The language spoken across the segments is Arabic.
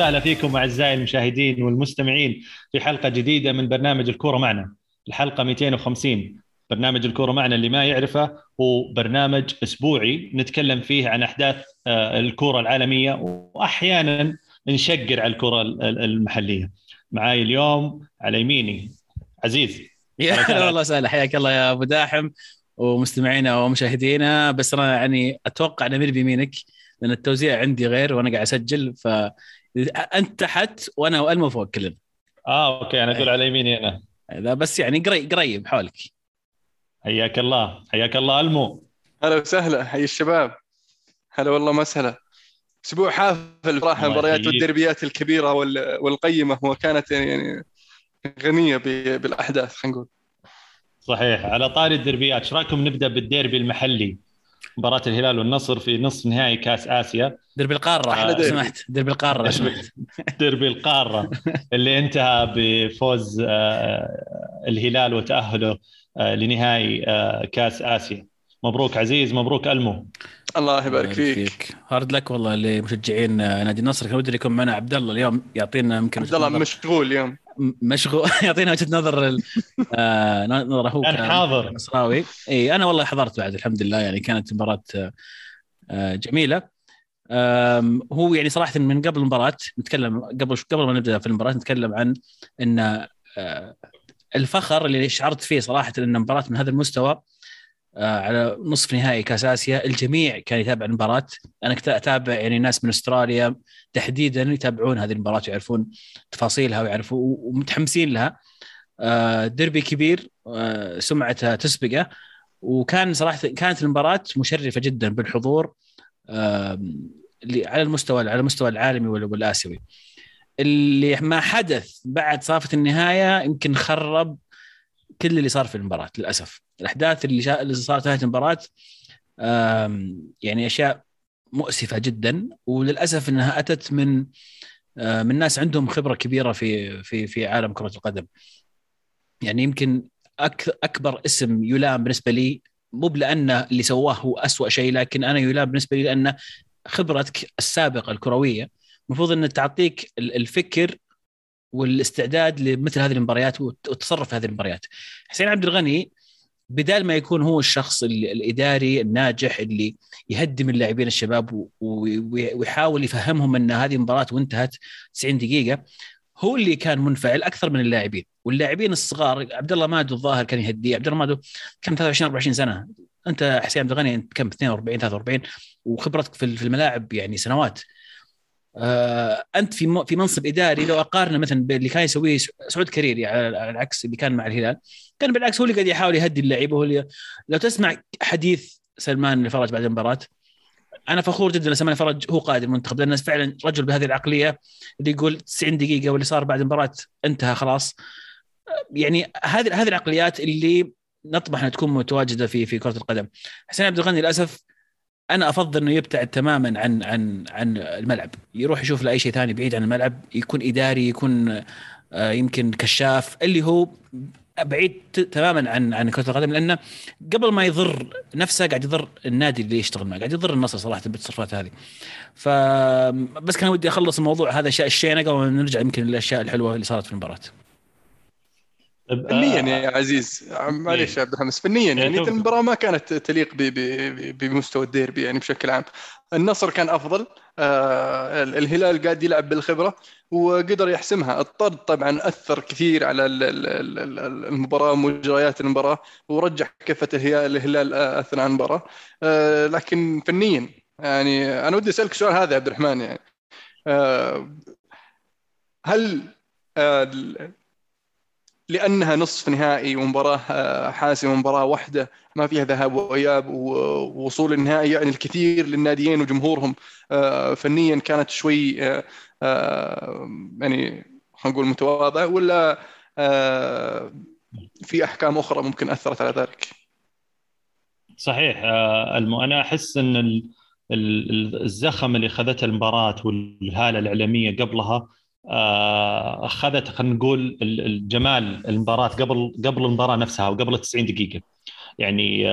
وسهلا فيكم أعزائي المشاهدين والمستمعين في حلقة جديدة من برنامج الكورة معنا. الحلقة 250 برنامج الكورة معنا اللي ما يعرفه هو برنامج أسبوعي نتكلم فيه عن أحداث آه، الكورة العالمية وأحيانا نشقر على الكره المحلية. معاي اليوم على يميني عزيز. يا هلا والله سهلا حياك الله يا أبو داحم ومستمعينا ومشاهدينا. بس أنا يعني أتوقع ان بيمينك لأن التوزيع عندي غير وأنا قاعد أسجل ف أنت تحت وأنا وألمو فوق كلنا. آه أوكي أنا أقول على يميني أنا. إذا بس يعني قريب قريب حولك. حياك الله. حياك الله ألمو. هلا وسهلا حي الشباب. هلا والله مسهلا. أسبوع حافل صراحة المباريات والدربيات الكبيرة والقيمة وكانت يعني غنية بالأحداث خلينا نقول. صحيح. على طاري الدربيات إيش رأيكم نبدأ بالديربي المحلي؟ مباراة الهلال والنصر في نصف نهائي كأس آسيا. دربي القارة أحلى دربي سمحت دربي القارة دربي القارة. اللي انتهى بفوز آه، الهلال وتأهله آه، لنهائي آه، كأس آسيا. مبروك عزيز مبروك ألمو. الله يبارك فيك, فيك. هارد لك والله لمشجعين نادي النصر. كان ودي يكون معنا عبد الله اليوم يعطينا يمكن عبد الله مشغول اليوم. مشغول. يعطينا وجهة نظر آه نظره هو كان حاضر. نصراوي. إي أنا والله حضرت بعد الحمد لله. يعني كانت مباراة جميلة. هو يعني صراحة من قبل المباراة نتكلم قبل قبل ما نبدأ في المباراة نتكلم عن إن آه الفخر اللي شعرت فيه صراحة إن مباراة من هذا المستوى آه، على نصف نهائي كأس آسيا الجميع كان يتابع المباراة. أنا كنت أتابع يعني ناس من أستراليا تحديدا يتابعون هذه المباراة ويعرفون تفاصيلها ويعرفون ومتحمسين لها. آه، دربي كبير سمعته تسبقه وكان صراحة كانت المباراة مشرفة جدا بالحضور. على المستوى على المستوى العالمي والآسيوي اللي ما حدث بعد صافة النهاية يمكن خرب كل اللي صار في المباراة للأسف الأحداث اللي شا... اللي صارت نهاية المباراة يعني أشياء مؤسفة جدا وللأسف إنها أتت من من ناس عندهم خبرة كبيرة في في في عالم كرة القدم يعني يمكن. أكبر اسم يلام بالنسبة لي مو لأن اللي سواه هو أسوأ شيء لكن أنا يلام بالنسبة لي لأن خبرتك السابقة الكروية المفروض إن تعطيك الفكر والاستعداد لمثل هذه المباريات والتصرف في هذه المباريات. حسين عبد الغني بدال ما يكون هو الشخص الإداري الناجح اللي يهدم اللاعبين الشباب ويحاول يفهمهم إن هذه مباراه وانتهت 90 دقيقة هو اللي كان منفعل أكثر من اللاعبين. واللاعبين الصغار عبد الله مادو الظاهر كان يهديه عبد الله مادو كان 23 24 سنة. أنت حسين عبد الغني كم؟ 42 43 وخبرتك في الملاعب يعني سنوات. آه أنت في في منصب إداري لو أقارنه مثلا باللي كان يسويه سعود كريري على العكس اللي كان مع الهلال كان بالعكس هو اللي قاعد يحاول يهدي اللعيبة هو اللي لو تسمع حديث سلمان الفرج بعد المباراة أنا فخور جدا سلمان الفرج هو قائد المنتخب لأنه فعلا رجل بهذه العقلية اللي يقول 90 دقيقة واللي صار بعد المباراة انتهى خلاص. يعني هذه هذه العقليات اللي نطمح إنها تكون متواجدة في في كرة القدم. حسين عبد الغني للأسف أنا أفضل إنه يبتعد تماما عن عن عن الملعب. يروح يشوف له اي شيء ثاني بعيد عن الملعب يكون إداري يكون آه، يمكن كشاف اللي هو بعيد تماما عن عن كرة القدم لأنه قبل ما يضر نفسه قاعد يضر النادي اللي يشتغل معه قاعد يضر النصر صراحة بالتصرفات هذه. فبس كان ودي أخلص الموضوع هذا الشيء الشينه قبل ما نرجع يمكن للأشياء الحلوة اللي صارت في المباراة. فنيا يا عزيز. معليش يا عبد الحمس فنيا يعني المباراه ما كانت تليق بمستوى الديربي يعني بشكل عام. النصر كان أفضل. آه الهلال قاعد يلعب بالخبرة وقدر يحسمها. الطرد طبعا أثر كثير على المباراة ومجريات المباراة ورجح كفه الهلال أثناء المباراة. آه لكن فنيا يعني أنا ودي أسألك السؤال هذا يا عبد الرحمن يعني. آه هل آه لأنها نصف نهائي ومباراه آه، حاسمه مباراة واحدة ما فيها ذهاب وإياب ووصول النهائي يعني الكثير للناديين وجمهورهم آه، فنيا كانت شوي آه، يعني خلينا نقول متواضعة ولا في أحكام أخرى ممكن أثرت على ذلك؟ صحيح أنا أحس إن الزخم اللي اخذته المباراة والهالة الإعلامية قبلها أخذت خلينا نقول الجمال المباراة قبل قبل المباراة نفسها وقبل 90 دقيقة. يعني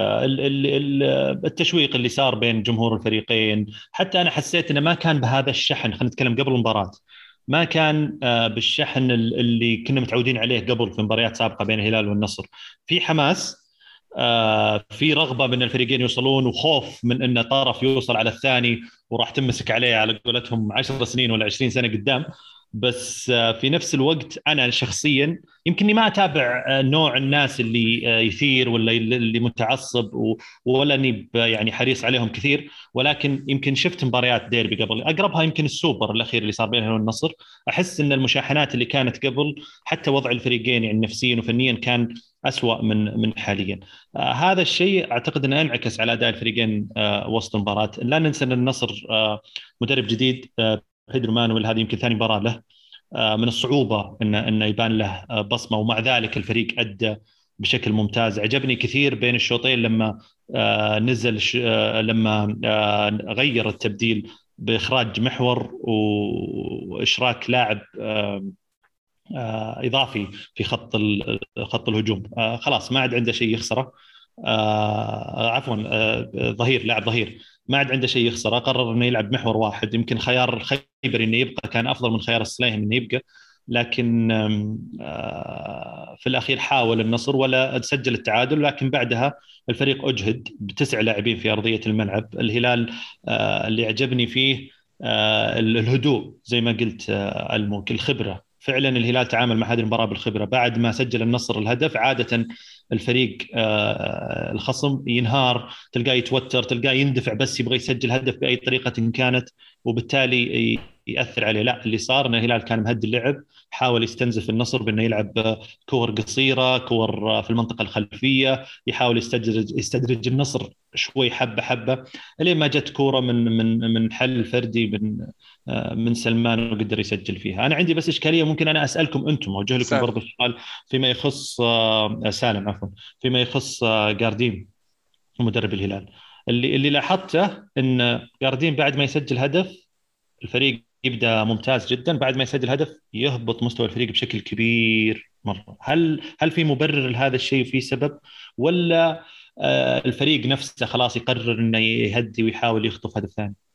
التشويق اللي صار بين جمهور الفريقين. حتى أنا حسيت إنه ما كان بهذا الشحن خلينا نتكلم قبل المباراة. ما كان بالشحن اللي كنا متعودين عليه قبل في مباريات سابقة بين الهلال والنصر. في حماس آه، في رغبة من الفريقين يوصلون وخوف من ان طرف يوصل على الثاني وراح تمسك عليه على قولتهم 10 سنين ولا 20 سنة قدام. بس آه، في نفس الوقت أنا شخصيا يمكنني ما أتابع آه، نوع الناس اللي يثير ولا اللي متعصب ولا أني يعني حريص عليهم كثير. ولكن يمكن شفت مباريات ديربي قبل. أقربها يمكن السوبر الأخير اللي صار بينهم والنصر. أحس إن المشاحنات اللي كانت قبل حتى وضع الفريقين يعني نفسيا وفنيا كان اسوء من من حاليا. آه هذا الشيء أعتقد انه انعكس على أداء الفريقين آه وسط المباراة. لا ننسى أن النصر آه مدرب جديد بيدرو مانويل هذه يمكن ثاني مباراة له. آه من الصعوبة انه انه يبان له آه بصمة ومع ذلك الفريق أدى بشكل ممتاز. عجبني كثير بين الشوطين لما آه نزل لما غير التبديل بإخراج محور وإشراك لاعب إضافي في خط خط الهجوم. خلاص ما عاد عنده شيء يخسره. عفوا ظهير لاعب ظهير. ما عاد عنده شيء يخسره قرر إنه يلعب محور واحد. يمكن خيار خيبر إنه يبقى كان أفضل من خيار السليهم إنه يبقى. لكن في الأخير حاول النصر ولا سجل التعادل. لكن بعدها الفريق أجهد بتسع لاعبين في أرضية الملعب. الهلال اللي عجبني فيه الهدوء زي ما قلت الموك الخبره فعلا الهلال تعامل مع هذه المباراة بالخبرة. بعد ما سجل النصر الهدف عادة الفريق آه، الخصم ينهار تلقاه يتوتر تلقاه يندفع بس يبغى يسجل هدف بأي طريقة كانت وبالتالي يأثر عليه. لا اللي صار ان الهلال كان مهدي اللعب حاول يستنزف النصر بإنه يلعب كور قصيرة كور في المنطقة الخلفية يحاول يستدرج يستدرج النصر شوي حبة حبة لين ما جت كورة من من من حل فردي من من سلمان وقدر يسجل فيها. أنا عندي بس إشكالية ممكن أنا أسألكم أنتم أوجه لكم برضه سؤال فيما يخص آه، سالم عفوا فيما يخص آه، جاردين مدرب الهلال. اللي اللي لاحظته إن جاردين بعد ما يسجل هدف الفريق يبدأ ممتاز جدا بعد ما يسجل هدف يهبط مستوى الفريق بشكل كبير مرة. هل هل في مبرر لهذا الشيء وفي سبب؟ ولا آه، الفريق نفسه خلاص يقرر إنه يهدي ويحاول يخطف هدف ثاني؟ آه،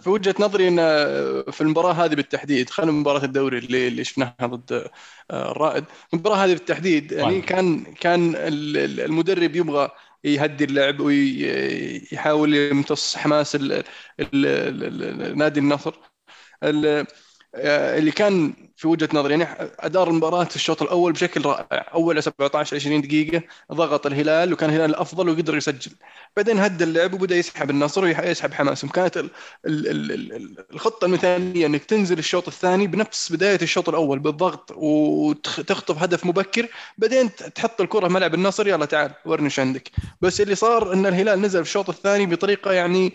في وجهة نظري إن آه، في المباراة هذه بالتحديد خلينا مباراة الدوري اللي اللي شفناها ضد الرائد المباراة هذه بالتحديد يعني. كان كان المدرب يبغى يهدي اللعب ويحاول يمتص حماس نادي النصر اللي كان في وجهة نظري يعني ادار المباراة في الشوط الأول بشكل رائع. أول 17 20 دقيقة ضغط الهلال وكان الهلال الافضل وقدر يسجل. بعدين هدى اللعب وبدأ يسحب النصر ويسحب حماسهم. كانت الخطة المثالية إنك تنزل الشوط الثاني بنفس بداية الشوط الأول بالضغط وتخطف هدف مبكر. بعدين تحط الكرة ملعب النصر يلا تعال ورني إيش عندك. بس اللي صار إن الهلال نزل في الشوط الثاني بطريقة يعني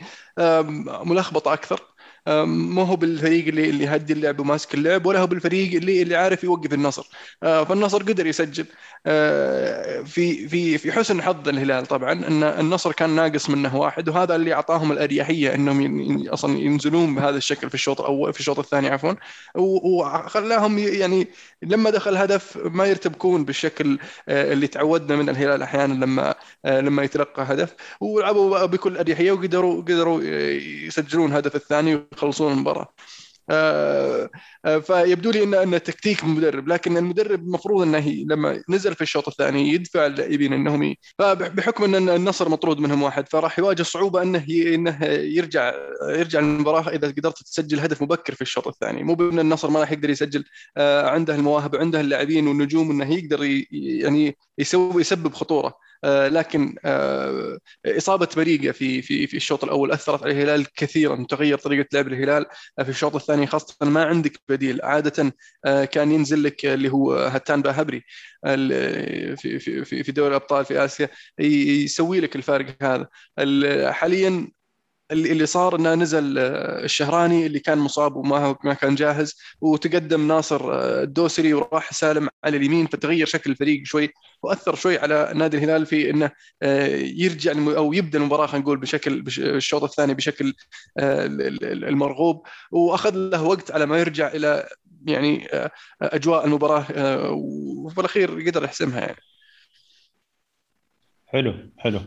ملخبطة أكثر. ما هو بالفريق اللي اللي يهدي اللعب وماسك اللعب ولا هو بالفريق اللي اللي عارف يوقف النصر. آه، فالنصر قدر يسجل. آه، في في في حسن حظ الهلال طبعا ان النصر كان ناقص منه واحد وهذا اللي أعطاهم الأريحية إنهم أصلا ينزلون بهذا الشكل في الشوط الأول في الشوط الثاني عفوا. وخلاهم يعني لما دخل هدف ما يرتبكون بالشكل آه، اللي تعودنا من الهلال أحيانا لما لما يتلقى هدف. ولعبوا بكل أريحية وقدروا قدروا يسجلون الهدف الثاني. يخلصون المباراه آه، فيبدو لي ان إن تكتيك المدرب لكن المدرب المفروض إنه لما نزل في الشوط الثاني يدفع اللاعبين إنهم ي... فبحكم ان النصر مطرود منهم واحد فراح يواجه صعوبة إنه. إنه يرجع يرجع المباراه إذا قدرت تسجل هدف مبكر في الشوط الثاني مو بإن النصر ما راح يقدر يسجل آه، عنده المواهب وعنده اللاعبين والنجوم إنه يقدر. يعني يسوي يسبب خطورة لكن آه، إصابة بريقة في في في الشوط الأول أثرت على الهلال كثيرا تغير طريقة لعب الهلال. في الشوط الثاني خاصة ما عندك بديل. عادة آه، كان ينزل لك اللي هو هتان باهبري. في في في دوري الأبطال في آسيا يسوي لك الفارق هذا. حاليا اللي صار إنه نزل آه، الشهراني اللي كان مصاب وما ما كان جاهز وتقدم ناصر آه، الدوسري وراح سالم على اليمين فتغير شكل الفريق شوي وأثر شوي على نادي الهلال في إنه آه، يرجع أو يبدأ المباراة خلينا نقول بشكل الشوط الثاني بشكل المرغوب وأخذ له وقت على ما يرجع إلى يعني أجواء المباراة وفي الأخير قدر يحسمها يعني. حلو حلو.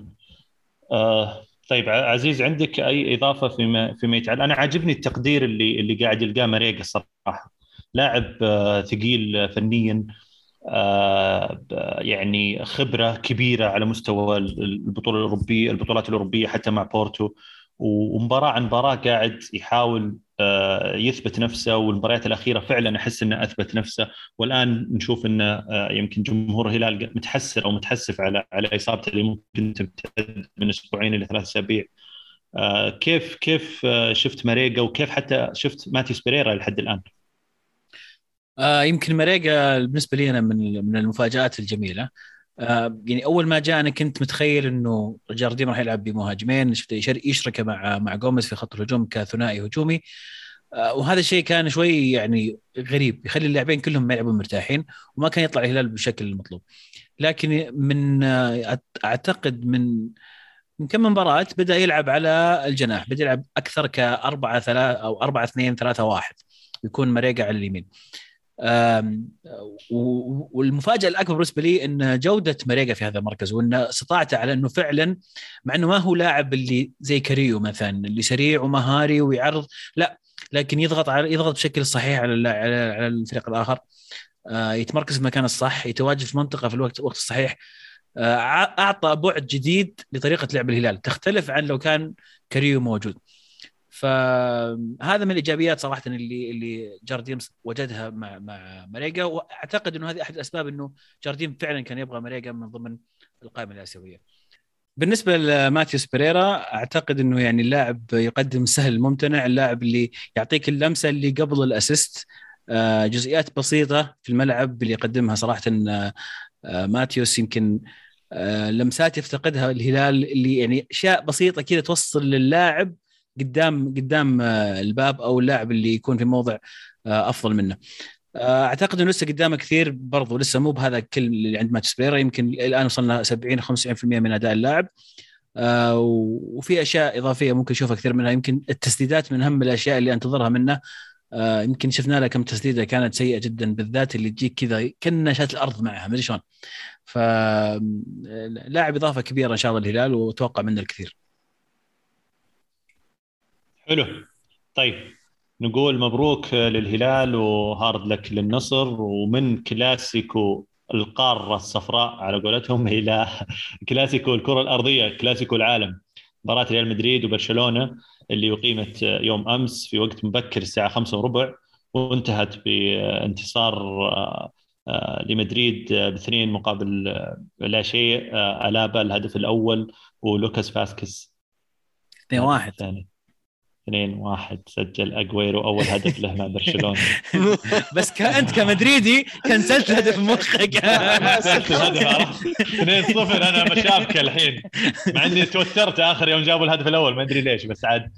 آه طيب عزيز عندك أي إضافة فيما فيما يتعلق؟ أنا عاجبني التقدير اللي اللي قاعد يلقاه ماريجا الصراحه لاعب آه ثقيل فنيا آه يعني خبرة كبيرة على مستوى البطولة الأوروبية البطولات الأوروبية حتى مع بورتو. ومباراة عن مباراة قاعد يحاول آه، يثبت نفسه والمباريات الأخيرة فعلا أحس إنه أثبت نفسه. والآن نشوف انه آه، يمكن جمهور الهلال متحسر أو متحسف على على إصابته اللي ممكن تمتد من أسبوعين إلى ثلاث أسابيع. آه، كيف كيف شفت ماريجا وكيف حتى شفت ماتيوس بيريرا لحد الآن؟ يمكن ماريجا بالنسبة لي أنا من من المفاجآت الجميلة. آه يعني أول ما جاء أنا كنت متخيل إنه جارديم راح يلعب بمهاجمين شفت يشرك مع مع جوميز في خط الهجوم كثنائي هجومي. آه وهذا الشيء كان شوي يعني غريب يخلي اللاعبين كلهم ما يلعبون مرتاحين وما كان يطلع الهلال بالشكل المطلوب لكن من آه أعتقد من من كم مباراة بدأ يلعب على الجناح بدأ يلعب أكثر كأربعة ثلاثة أو أربعة اثنين ثلاثة واحد يكون مريقة على اليمين. والمفاجأة الأكبر بالنسبة لي إن جودة مريقا في هذا المركز وإن استطاعته على إنه فعلا مع إنه ما هو لاعب اللي زي كاريو مثلا اللي سريع ومهاري ويعرض لا لكن يضغط على يضغط بشكل صحيح على على الفريق الآخر. آه، يتمركز في المكان الصح يتواجد في منطقة في الوقت الوقت الصحيح. آه، أعطى بعد جديد لطريقة لعب الهلال. تختلف عن لو كان كاريو موجود. فهذا من الإيجابيات صراحة اللي اللي جارديم وجدها مع مع مريجا وأعتقد إنه هذه أحد الأسباب إنه جارديم فعلا كان يبغى مريجا من ضمن القائمة الآسيوية. بالنسبة لماتيوس بيريرا أعتقد إنه يعني اللاعب يقدم سهل ممتنع اللاعب اللي يعطيك اللمسة اللي قبل الأسيست آه، جزئيات بسيطة في الملعب اللي يقدمها صراحة آه، ماتيوس يمكن آه، لمسات يفتقدها الهلال اللي يعني أشياء بسيطة كذا توصل للاعب قدام قدام آه، الباب أو اللاعب اللي يكون في موضع آه، أفضل منه. آه، أعتقد إنه لسه قدامه كثير برضو لسه مو بهذا الكل اللي عند ماتش بيرا يمكن الآن وصلنا 70 95% من أداء اللاعب. وفي أشياء إضافية ممكن نشوفها كثير منها. يمكن التسديدات من أهم الأشياء اللي أنتظرها منه. يمكن شفنا له كم تسديدة كانت سيئة جدا بالذات اللي تجيك كذا كنا شات الأرض معها ما أدري شلون. فلاعب إضافة كبيرة إن شاء الله الهلال وأتوقع منه الكثير. حلو. طيب نقول مبروك للهلال وهارد لك للنصر ومن كلاسيكو القارة الصفراء على قولتهم إلى كلاسيكو الكرة الأرضية كلاسيكو العالم. مباراة ريال مدريد وبرشلونة اللي أقيمت يوم أمس في وقت مبكر الساعة 5 وربع وانتهت بانتصار آه، لمدريد باثنين مقابل لا شيء آه، ألابا الهدف الأول ولوكاس فاسكس 2 1 الثاني. 2 1 سجل أجويرو أول هدف له مع برشلونة. بس كانت كمدريدي كنسلت هدف مخك 2 0 أنا مشابكه الحين. مع إني توترت آخر يوم جابوا الهدف الأول ما أدري ليش بس عاد.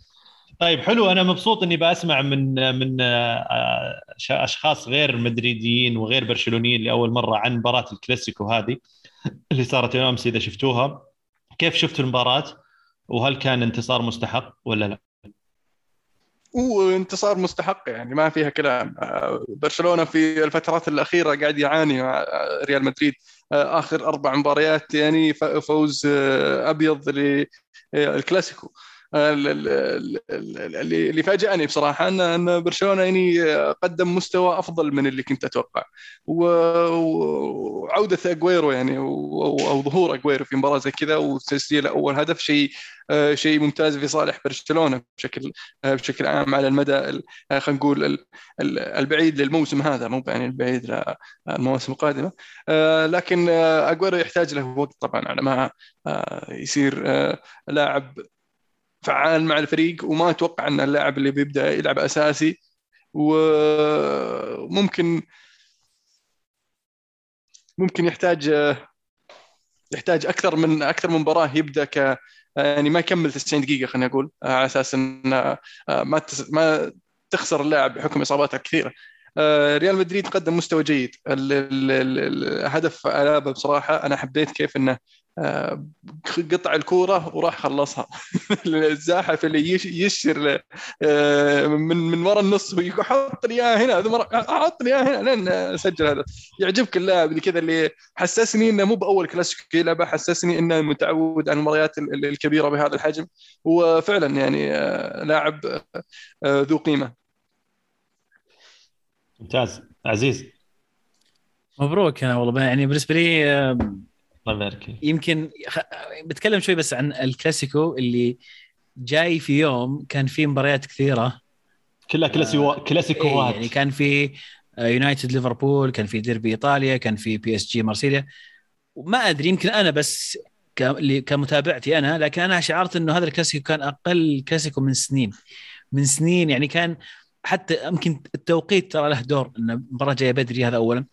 طيب حلو أنا مبسوط إني بسمع من من آه، أشخاص غير مدريديين وغير برشلونيين لأول مرة عن مباراة الكلاسيكو هذه اللي صارت يوم أمس إذا شفتوها. كيف شفتوا المباراة؟ وهل كان انتصار مستحق ولا لا؟ وانتصار مستحق يعني ما فيها كلام. آه، برشلونة في الفترات الأخيرة قاعد يعاني مع ريال مدريد. آه، آخر أربع مباريات يعني فوز آه، أبيض للكلاسيكو. اللي فاجأني بصراحة ان أن برشلونة يعني قدم مستوى أفضل من اللي كنت أتوقع. وعودة اجويرو يعني أو ظهور اجويرو في مباراة زي كذا وتسجيل أول هدف شيء شيء ممتاز في صالح برشلونة بشكل بشكل عام على المدى خلينا نقول البعيد للموسم هذا مو يعني البعيد للمواسم القادمة. لكن اجويرو يحتاج له وقت طبعا على ما يصير لاعب فعال مع الفريق وما أتوقع أن اللاعب اللي بيبدأ يلعب أساسي. وممكن ممكن يحتاج يحتاج أكثر من أكثر من مباراة يبدأ ك يعني ما يكمل 90 دقيقة خلينا نقول على أساس أن ما ما تخسر اللاعب بحكم إصاباته الكثيره ريال مدريد قدم مستوى جيد. الهدف الابا بصراحة. أنا حبيت كيف أنه قطع الكورة وراح خلصها. الزاحف اللي يشر آه، من من ورا النص ويقول حط لي اياها هنا حط لي اياها هنا لين سجل هذا. يعجبك اللاعب اللي كذا اللي حسسني إنه مو بأول كلاسيكو يلعبه حسسني إنه متعود على المباريات الكبيرة بهذا الحجم. وفعلا يعني آه، لاعب ذو قيمة. ممتاز. عزيز. مبروك أنا والله. يعني بالنسبة لي الله يبارك يمكن بتكلم شوي بس عن الكلاسيكو اللي جاي في يوم كان في مباريات كثيرة. كلها كلاسيكو آه كلاسيكوات يعني كان في يونايتد ليفربول كان في ديربي ايطاليا كان في بي اس جي مارسيليا وما أدري يمكن أنا بس كمتابعتي أنا لكن أنا شعرت إنه هذا الكلاسيكو كان أقل كلاسيكو من سنين. من سنين يعني كان حتى يمكن التوقيت ترى له دور إن المباراة جاية بدري هذا اولا.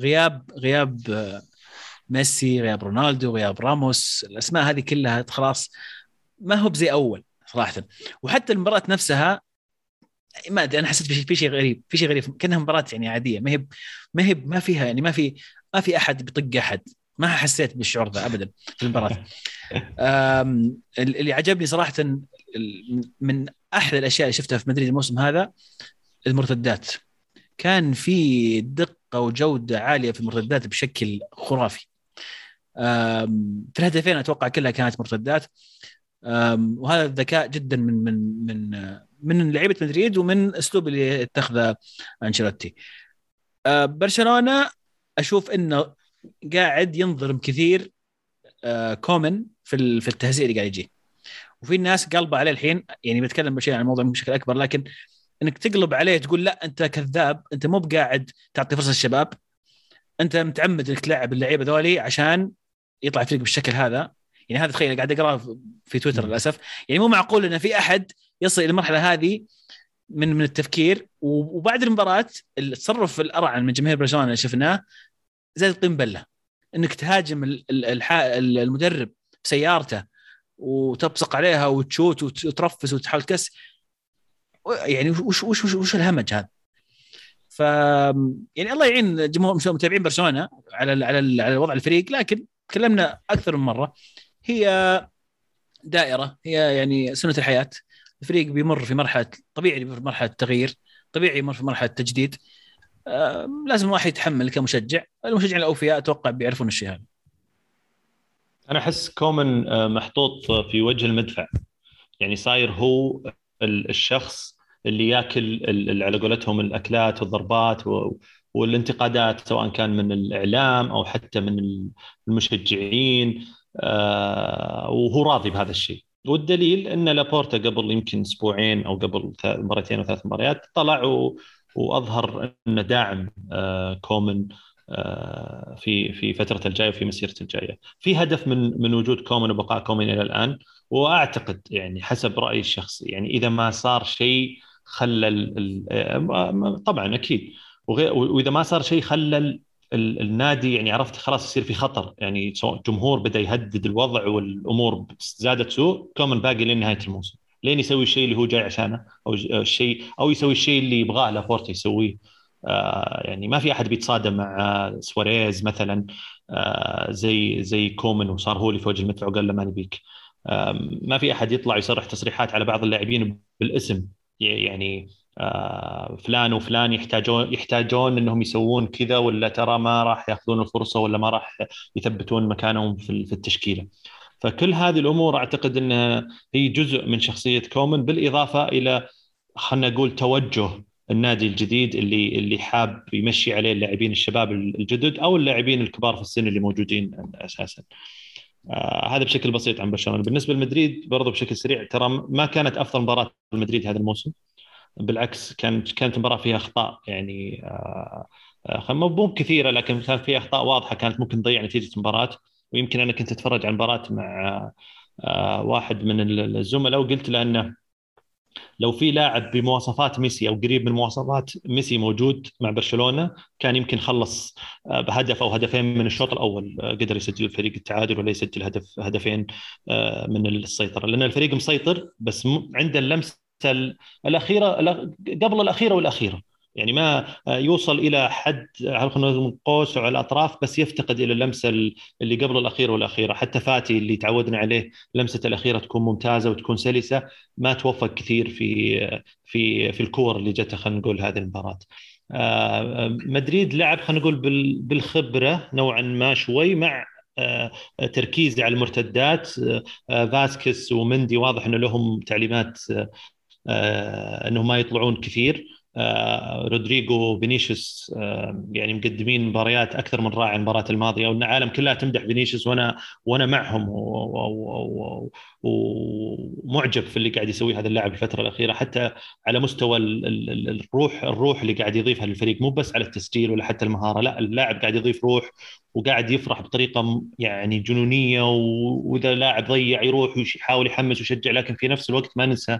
غياب غياب آه، ميسي غياب رونالدو غياب راموس الأسماء هذه كلها خلاص ما هو بزي أول صراحة. وحتى المباراة نفسها ما أدري أنا حسيت في شيء غريب في شيء غريب كأنها مباراة يعني عادية. ما هي ما هي ما فيها يعني ما في ما في أحد بيطق أحد. ما حسيت بالشعور ذا ابدا في المباراة. اللي عجبني صراحة من أحلى الأشياء اللي شفتها في مدريد الموسم هذا المرتدات. كان في دقة وجودة عالية في المرتدات بشكل خرافي. في الهدفين أتوقع كلها كانت مرتدات. وهذا ذكاء جدا من من من من لعيبة مدريد ومن أسلوب اللي اتخذه أنشيلوتي. برشلونة أشوف إنه قاعد ينظلم كثير كومن في في التهزيء اللي قاعد يجي. وفي الناس قلبه عليه الحين يعني بتكلم بشيء عن الموضوع بشكل أكبر لكن إنك تقلب عليه تقول لا أنت كذاب أنت مو بقاعد تعطي فرصة للشباب. أنت متعمد إنك تلعب اللعيبة ذولي عشان يطلع فريق بالشكل هذا. يعني هذا تخيل قاعد أقرأه في تويتر للأسف. يعني مو معقول إن في أحد يصل إلى المرحلة هذه من من التفكير. وبعد المباراة التصرف الأرعن من جماهير برشلونة اللي شفناه زي الطين بلة. إنك تهاجم المدرب بسيارته وتبصق عليها وتشوت وترفس وتحاول تكس يعني وش وش وش, وش الهمج هذا؟ ف يعني الله يعين جمهور متابعين برشلونة على على على وضع الفريق. لكن تكلمنا أكثر من مرة. هي دائرة هي يعني سنة الحياة. الفريق بيمر في مرحلة طبيعي في مرحلة تغيير طبيعي يمر في مرحلة تجديد. آه لازم الواحد يتحمل كمشجع. المشجعين الأوفياء أتوقع بيعرفون الشيء هذا. أنا أحس كومن آه، محطوط في وجه المدفع. يعني صاير هو الشخص اللي ياكل على قولتهم الأكلات والضربات والانتقادات سواء كان من الإعلام أو حتى من المشجعين آه، وهو راضي بهذا الشيء والدليل إن لابورتا قبل يمكن أسبوعين أو قبل مرتين أو ثلاث مباريات طلع وأظهر إنه داعم آه، كومن آه، في في فترته الجاية وفي مسيرته الجاية. في هدف من من وجود كومن وبقاء كومن إلى الآن وأعتقد يعني حسب رأيي الشخصي يعني إذا ما صار شيء خلى طبعا أكيد وإذا ما صار شيء خلى النادي يعني عرفت خلاص يصير في خطر. يعني جمهور بدأ يهدد الوضع والأمور زادت سوء كومن باقي لنهاية الموسم. لين يسوي الشيء اللي هو جاي عشانه أو الشيء أو يسوي الشيء اللي يبغاه لابورتا يسويه. آه يعني ما في أحد بيتصادم مع سواريز مثلا. آه زي زي كومن وصار هو اللي في وجه المدفع وقال له ما نبيك. آه ما في أحد يطلع يصرح تصريحات على بعض اللاعبين بالاسم. يعني فلان وفلان يحتاجون يحتاجون إنهم يسوون كذا ولا ترى ما راح يأخذون الفرصة ولا ما راح يثبتون مكانهم في التشكيلة. فكل هذه الأمور أعتقد إنها هي جزء من شخصية كومن بالإضافة إلى خلينا نقول توجه النادي الجديد اللي اللي حاب يمشي عليه اللاعبين الشباب الجدد أو اللاعبين الكبار في السن اللي موجودين أساسا. آه هذا بشكل بسيط عن برشلونة بالنسبة لمدريد برضو بشكل سريع ترى ما كانت أفضل مباراة لمدريد هذا الموسم بالعكس كانت كانت المباراة فيها أخطاء يعني آه, آه، مو كثيره لكن كان فيها أخطاء واضحة كانت ممكن تضيع نتيجة المباراة. ويمكن أنا كنت أتفرج على المباراة مع آه واحد من الزملاء وقلت له أنه لو في لاعب بمواصفات ميسي أو قريب من مواصفات ميسي موجود مع برشلونة كان يمكن خلص بهدف أو هدفين من الشوط الأول. قدر يسجل الفريق التعادل ولا يسجل هدف هدفين من السيطرة. لأن الفريق مسيطر بس عنده اللمسة الأخيرة قبل الأخيرة والأخيرة. يعني ما يوصل إلى حد نقول قوس على الأطراف بس يفتقد إلى اللمسة اللي قبل الأخيرة والأخيرة. حتى فاتي اللي تعودنا عليه لمسة الأخيرة تكون ممتازة وتكون سلسة ما توفق كثير في في في الكور اللي جته خلينا نقول هذه المباراة. آه، مدريد لعب خلينا نقول بالخبرة نوعا ما شوي مع آه، تركيز على المرتدات. آه، فاسكس ومندي واضح إنه لهم تعليمات إنهم ما يطلعون كثير. آه، رودريجو فينيسيوس آه، يعني مقدمين مباريات أكثر من رائعة المباراة الماضية وإن العالم كلها تمدح فينيسيوس وأنا وأنا معهم ومعجب في اللي قاعد يسويه هذا اللاعب الفترة الأخيرة حتى على مستوى الروح الروح اللي قاعد يضيفها للفريق مو بس على التسجيل ولا حتى المهارة لا اللاعب قاعد يضيف روح وقاعد يفرح بطريقة يعني جنونية وإذا لاعب ضيع يروح ويحاول يحمس ويشجع لكن في نفس الوقت ما ننسى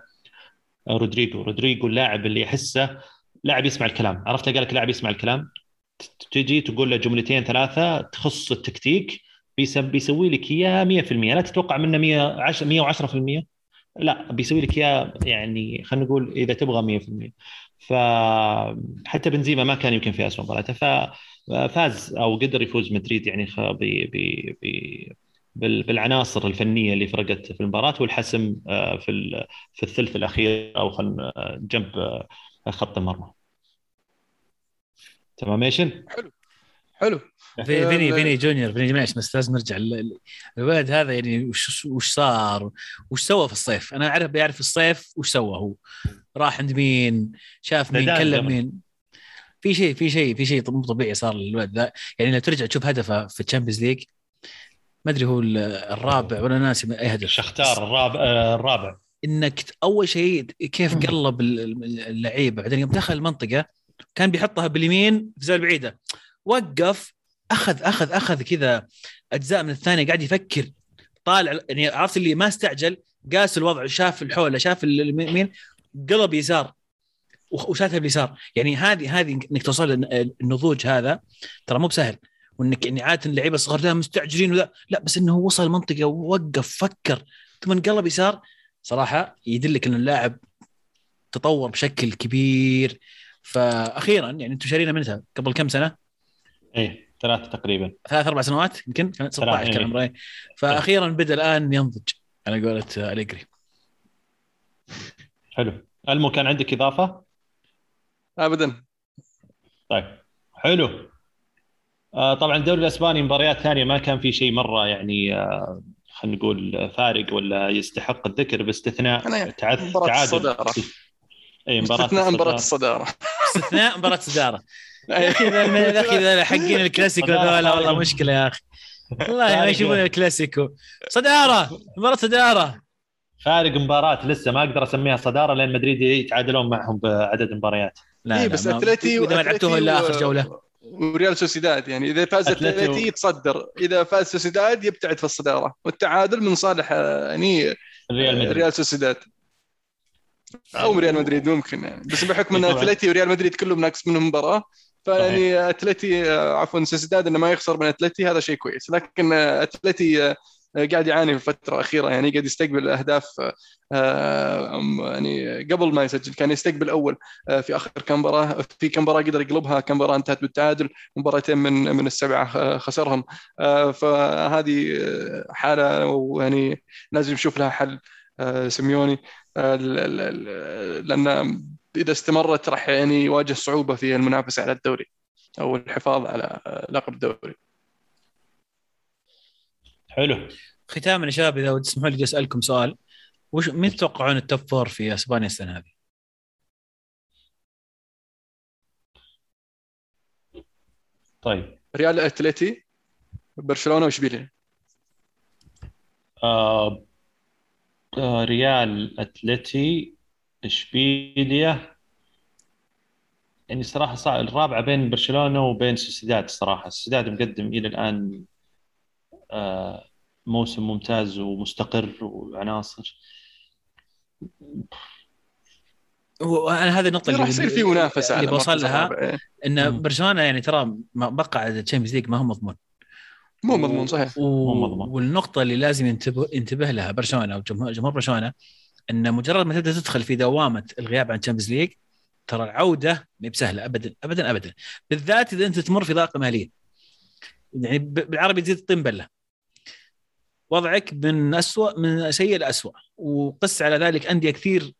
رودريجو. رودريجو اللاعب اللي يحسه لاعب يسمع الكلام. عرفت قال لك لاعب يسمع الكلام؟ تجي تقول له جملتين ثلاثة تخص التكتيك بيسوي لك اياه 100% لا تتوقع منه 110 110% لا بيسوي لك اياه يعني خلينا نقول إذا تبغى 100% فحتى بنزيما ما كان يمكن في اسوء مباراته. ففاز أو قدر يفوز مدريد يعني ب بالعناصر الفنية اللي فرقت في المباراة والحسم آه، في في الثلث الأخير أو خلينا آه، جنب آه، خط المرمى. تمام ايش حلو. حلو. فيني فيني جونيور فيني معلش بس لازم نرجع الولد هذا يعني وش وش صار؟ وش سوى في الصيف؟ أنا اعرف بيعرف في الصيف وش سوى هو. راح عند مين؟ شاف مين؟ كلم مين؟ في شيء في شيء في شيء مو طبيعي صار للولد ذا. يعني لو ترجع تشوف هدفه في ال Champions League ما أدري هو الرابع ولا ناسي أي هدف. شختار الرابع آه، الرابع. إنك أول شيء كيف قلب اللعيبة. بعدين يوم دخل المنطقة كان بيحطها باليمين في زاوية بعيدة. وقف أخذ أخذ أخذ كذا أجزاء من الثانية قاعد يفكر. طالع يعني عرفت اللي ما استعجل قاس الوضع شاف اللي حوله شاف اليمين قلب يسار. وشاتها باليسار. يعني هذه هذه إنك توصل النضوج هذا. ترى مو بسهل. وإنك يعني عادة اللعيبه الصغار ذا مستعجلين وذا. لا بس إنه وصل المنطقة ووقف فكر. ثم انقلب يسار. صراحة يدلك إن اللاعب تطور بشكل كبير. فاخيرا يعني أنتم شارينا منها قبل كم سنة؟ إيه ثلاث تقريبا. ثلاث أربع سنوات يمكن؟ كانت 16 كان عمره فاخيرا بدأ الآن ينضج على قولة أليجري. حلو. ألمو كان عندك إضافة؟ ابدا. طيب. حلو. طبعا الدوري الأسباني مباريات ثانية ما كان في شيء مرة يعني آه، خلينا نقول فارق ولا يستحق الذكر باستثناء تعادل. الصدارة. أي مباراة استثناء مباراة الصدارة. استثناء مباراة الصدارة. يا أخي يا أخي حقين الكلاسيكو ذولا والله مشكلة يا أخي. والله ما يشوفون الكلاسيكو. صدارة مباراة صدارة. فارق مباراة لسه ما أقدر أسميها صدارة لأن مدريد يتعادلون معهم بعدد مباريات لا إيه بس أتلتي إذا ما لعبتوها إلا آخر جولة. وريال سوسيداد يعني إذا فاز اتلتي يتصدر إذا فاز سوسيداد يبتعد في الصدارة والتعادل من صالح يعني ريال مدريد. ريال سوسيداد. أو ريال مدريد ممكن يعني. بس بحكم إن اتلتي وريال مدريد كلهم ناقص منهم مباراة فيعني اتلتي عفوا سوسيداد إنه ما يخسر من اتلتي هذا شيء كويس. لكن اتلتي قاعد يعاني في الفترة الاخيره يعني قاعد يستقبل أهداف آه، يعني قبل ما يسجل كان يستقبل أول آه، في آخر كم مباراه في كم مباراه قدر يقلبها كم مباراه انتهت بالتعادل مباراتين من من السبعة آه، خسرهم. فهذه حالة ويعني لازم نشوف لها حل سيميوني. لأن إذا استمرت راح يعني يواجه صعوبة في المنافسة على الدوري أو الحفاظ على لقب الدوري. حلو. ختاما يا شباب إذا تسمحوا لي أسألكم سؤال. وش مين تتوقعون ال top four في إسبانيا السنة هذه؟ طيب. ريال اتلتي برشلونة واشبيليا آه آه ريال اتلتي اشبيليا يعني صراحة صعب. الرابعة بين برشلونة وبين سوسيداد الصراحه سوسيداد مقدم إلى الآن موسم ممتاز ومستقر وعناصر. وأنا هذه النقطة اللي راح يصير في منافسة اللي بوصل لها إن برشلونة يعني ترى بقى ال Champions League ما هو مضمون. مو مضمون صحيح. و... مو مضمون. والنقطة اللي لازم ينتبه ينتبه لها برشلونة وجمهور جمهور برشلونة إن مجرد ما تبدأ تدخل في دوامة الغياب عن ال Champions League ترى العودة ما بسهلة ابدا ابدا ابدا. بالذات إذا أنت تمر في ضائقه مالية. يعني بالعربي تزيد الطين بله وضعك من اسوء من سيء لاسوء وقس على ذلك أندية كثير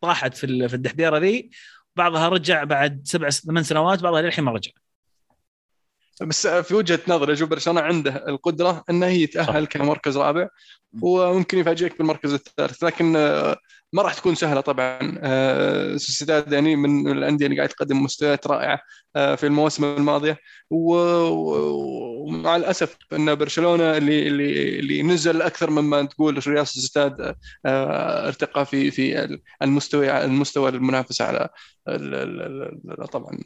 طاحت في في الدحديرة ذي. بعضها رجع بعد سبع ثمان سنوات بعضها للحين ما رجع. بس في وجهة نظري أشوف برشلونه عنده القدرة انه يتاهل كمركز رابع وممكن يفاجئك بالمركز الثالث. لكن ما راح تكون سهلة طبعا. آه، سوسيداد يعني من الأندية اللي قاعد تقدم مستويات رائعة آه، في المواسم الماضية. ومع الأسف إن برشلونة اللي اللي اللي نزل أكثر مما تقول ريال سوسيداد ارتقى في في المستوى المستوى المنافسه على طبعا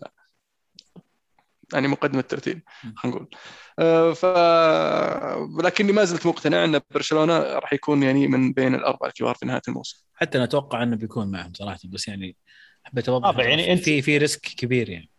يعني مقدمة الترتيب خلينا نقول. آه، ف لكني ما زلت مقتنع أن برشلونة راح يكون يعني من بين الأربع الكبار في نهاية الموسم. حتى أنا أتوقع أنه بيكون معهم صراحة بس يعني حبيت أوضح يعني أنت في في risk كبير يعني.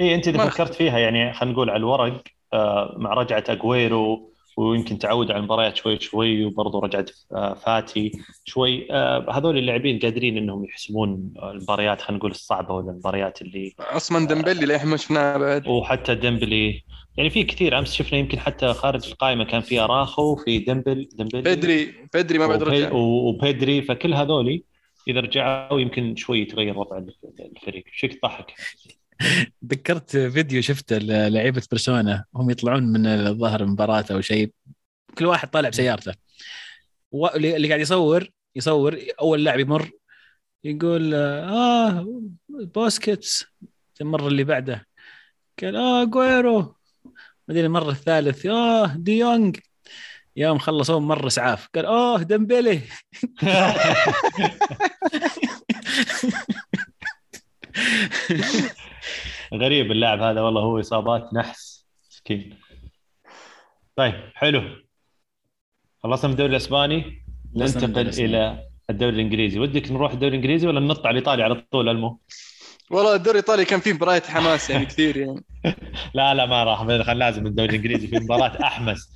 اي أنت إذا فكرت فيها يعني خلينا نقول على الورق آه، مع رجعة اجويرو ويمكن تعود على المباريات شوي شوي وبرضه رجعت آه، فاتي شوي. آه، هذول اللاعبين قادرين إنهم يحسمون المباريات خلينا نقول الصعبة ولا المباريات اللي أصلا ديمبلي للحين ما شفناه بعد؟ وحتى ديمبلي. يعني في كثير أمس شفنا يمكن حتى خارج القائمة كان في أراخو في ديمبي ديمبلي. بيدري بيدري ما بعد رجع. وبيدري فكل هذولي إذا رجعوا يمكن شوي يتغير وضع الفريق. شيء تضحك ذكرت فيديو شفته لعيبه برشلونة هم يطلعون من الظاهر مباراة أو شيء كل واحد طالع بسيارته. اللي قاعد يصور يصور أول لاعب يمر يقول آه بوسكيتس. المرة اللي بعده قال اجويرو بعدين المرة الثالث آه ديونج يوم خلصوا مرة اسعاف قال اوه ديمبلي غريب اللاعب هذا والله هو إصابات نحس. مسكين. طيب حلو. خلصنا من الدوري الإسباني. ننتقل إلى الدوري الإنجليزي. ودك نروح الدوري الإنجليزي ولا ننط على الإيطالي على طول ألمو؟ والله الدوري الإيطالي كان فيه مباريات حماس يعني كثير يعني. لا لا ما راح. لازم الدوري الإنجليزي في مباراة أحمس.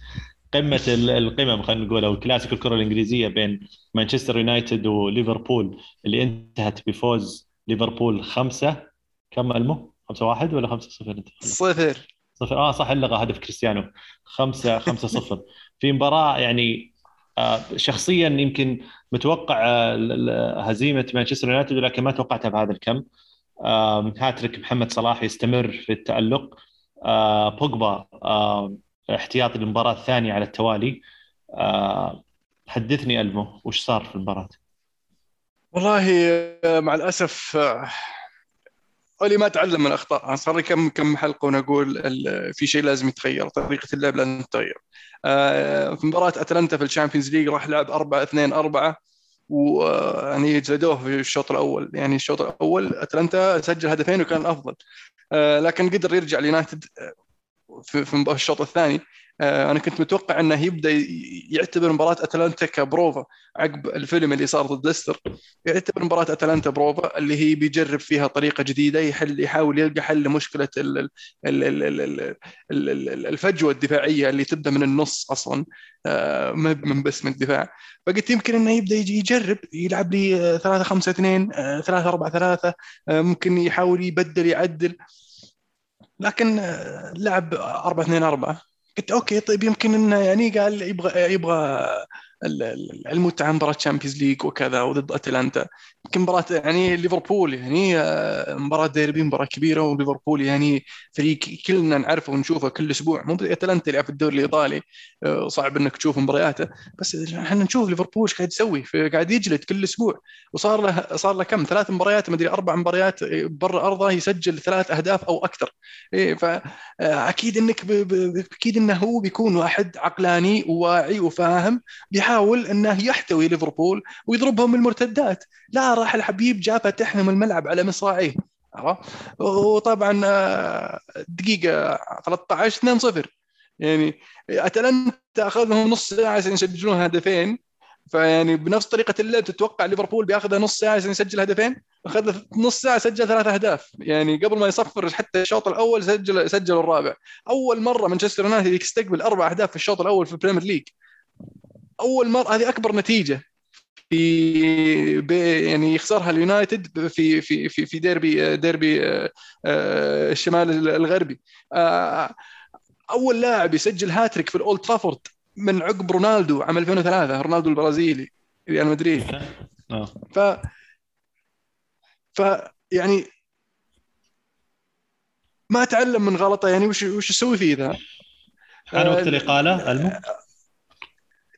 قمة القمم خلينا نقول أو الكلاسيكو الكرة الإنجليزية بين مانشستر يونايتد وليفربول اللي انتهت بفوز ليفربول خمسة. كم ألمو؟ 5 1 ولا 5 0 صفر. صفر. آه صح لغى هدف كريستيانو. 5 5 0 في مباراة يعني آه شخصيا يمكن متوقع آه هزيمة مانشستر يونايتد ولكن ما توقعتها بهذا الكم. آه هاتريك محمد صلاح يستمر في التألق. آه بوجبا احتياطي للمباراة الثانية على التوالي. حدثني ألمو وش صار في المباراة؟ والله مع الأسف اولي ما تعلم من الاخطاء صار لي كم كم حلقة ونقول في شيء لازم يتغير طريقة اللعب لازم تتغير. آه، في مباراة أتلانتا في ال Champions League راح لعب 4 2 4 ويعني جلدوه في الشوط الأول. يعني الشوط الأول أتلانتا سجل هدفين وكان افضل آه، لكن قدر يرجع اليونايتد في الشوط الثاني. آه، أنا كنت متوقع إنه يبدأ يعتبر مباراة أتلانتا كبروفا عقب الفيلم اللي صار ضد ليستر. يعتبر مباراة أتلانتا بروفا اللي هي بيجرب فيها طريقة جديدة يحل يحاول يلقى حل لمشكلة الفجوة الدفاعية اللي تبدأ من النص أصلا. آه، ما من بس من الدفاع. فقلت يمكن إنه يبدأ يجي يجرب يلعب لي 3 5 2 3 4 3 ممكن يحاول يبدل يعدل. لكن آه، لعب 4 2 4 قلت okay طيب يمكن إنه يعني قال يبغى يبغى المتعه مباراة Champions League وكذا وضد أتلانتا. يمكن مباراة يعني ليفربول يعني آه، مباراة ديربي مباراة كبيرة وليفربول يعني فريق كلنا نعرفه ونشوفه كل أسبوع. مو أتلانتا يلعب في الدوري الإيطالي آه، صعب إنك تشوف مبارياته. بس إحنا نشوف ليفربول إيش قاعد يسوي قاعد يجلد كل أسبوع. وصار له صار له كم؟ ثلاث مباريات ما أدري أربع مباريات آه، برا أرضه يسجل ثلاث أهداف أو أكثر. إيه فاكيد إنك أكيد إنه هو بيكون واحد عقلاني وواعي وفاهم بيحاول إنه يحتوي ليفربول ويضربهم المرتدات. لا راح الحبيب جاء فتح لهم الملعب على مصراعيه وطبعا آه، دقيقة 13 2 0 يعني أتلانتا اخذ لهم نص ساعة عشان يسجلون هدفين. فيعني بنفس طريقة اللعب تتوقع ليفربول بياخذ نص ساعة عشان يسجل هدفين؟ اخذ نص ساعة سجل ثلاث أهداف. يعني قبل ما يصفر حتى الشوط الأول سجل سجل الرابع. أول مرة مانشستر يونايتد يستقبل أربع أهداف في الشوط الأول في ال Premier League. أول مره هذه أكبر نتيجة. في يعني يخسرها اليونايتد في في في في ديربي ديربي الشمال الغربي أول لاعب يسجل هاتريك في الأولد ترافورد من عقب رونالدو عام 2003 رونالدو البرازيلي ريال مدريد آه. ف ف يعني ما تعلم من غلطة يعني وش وش يسوي فيه ذا؟ حان وقت الاقاله ألمو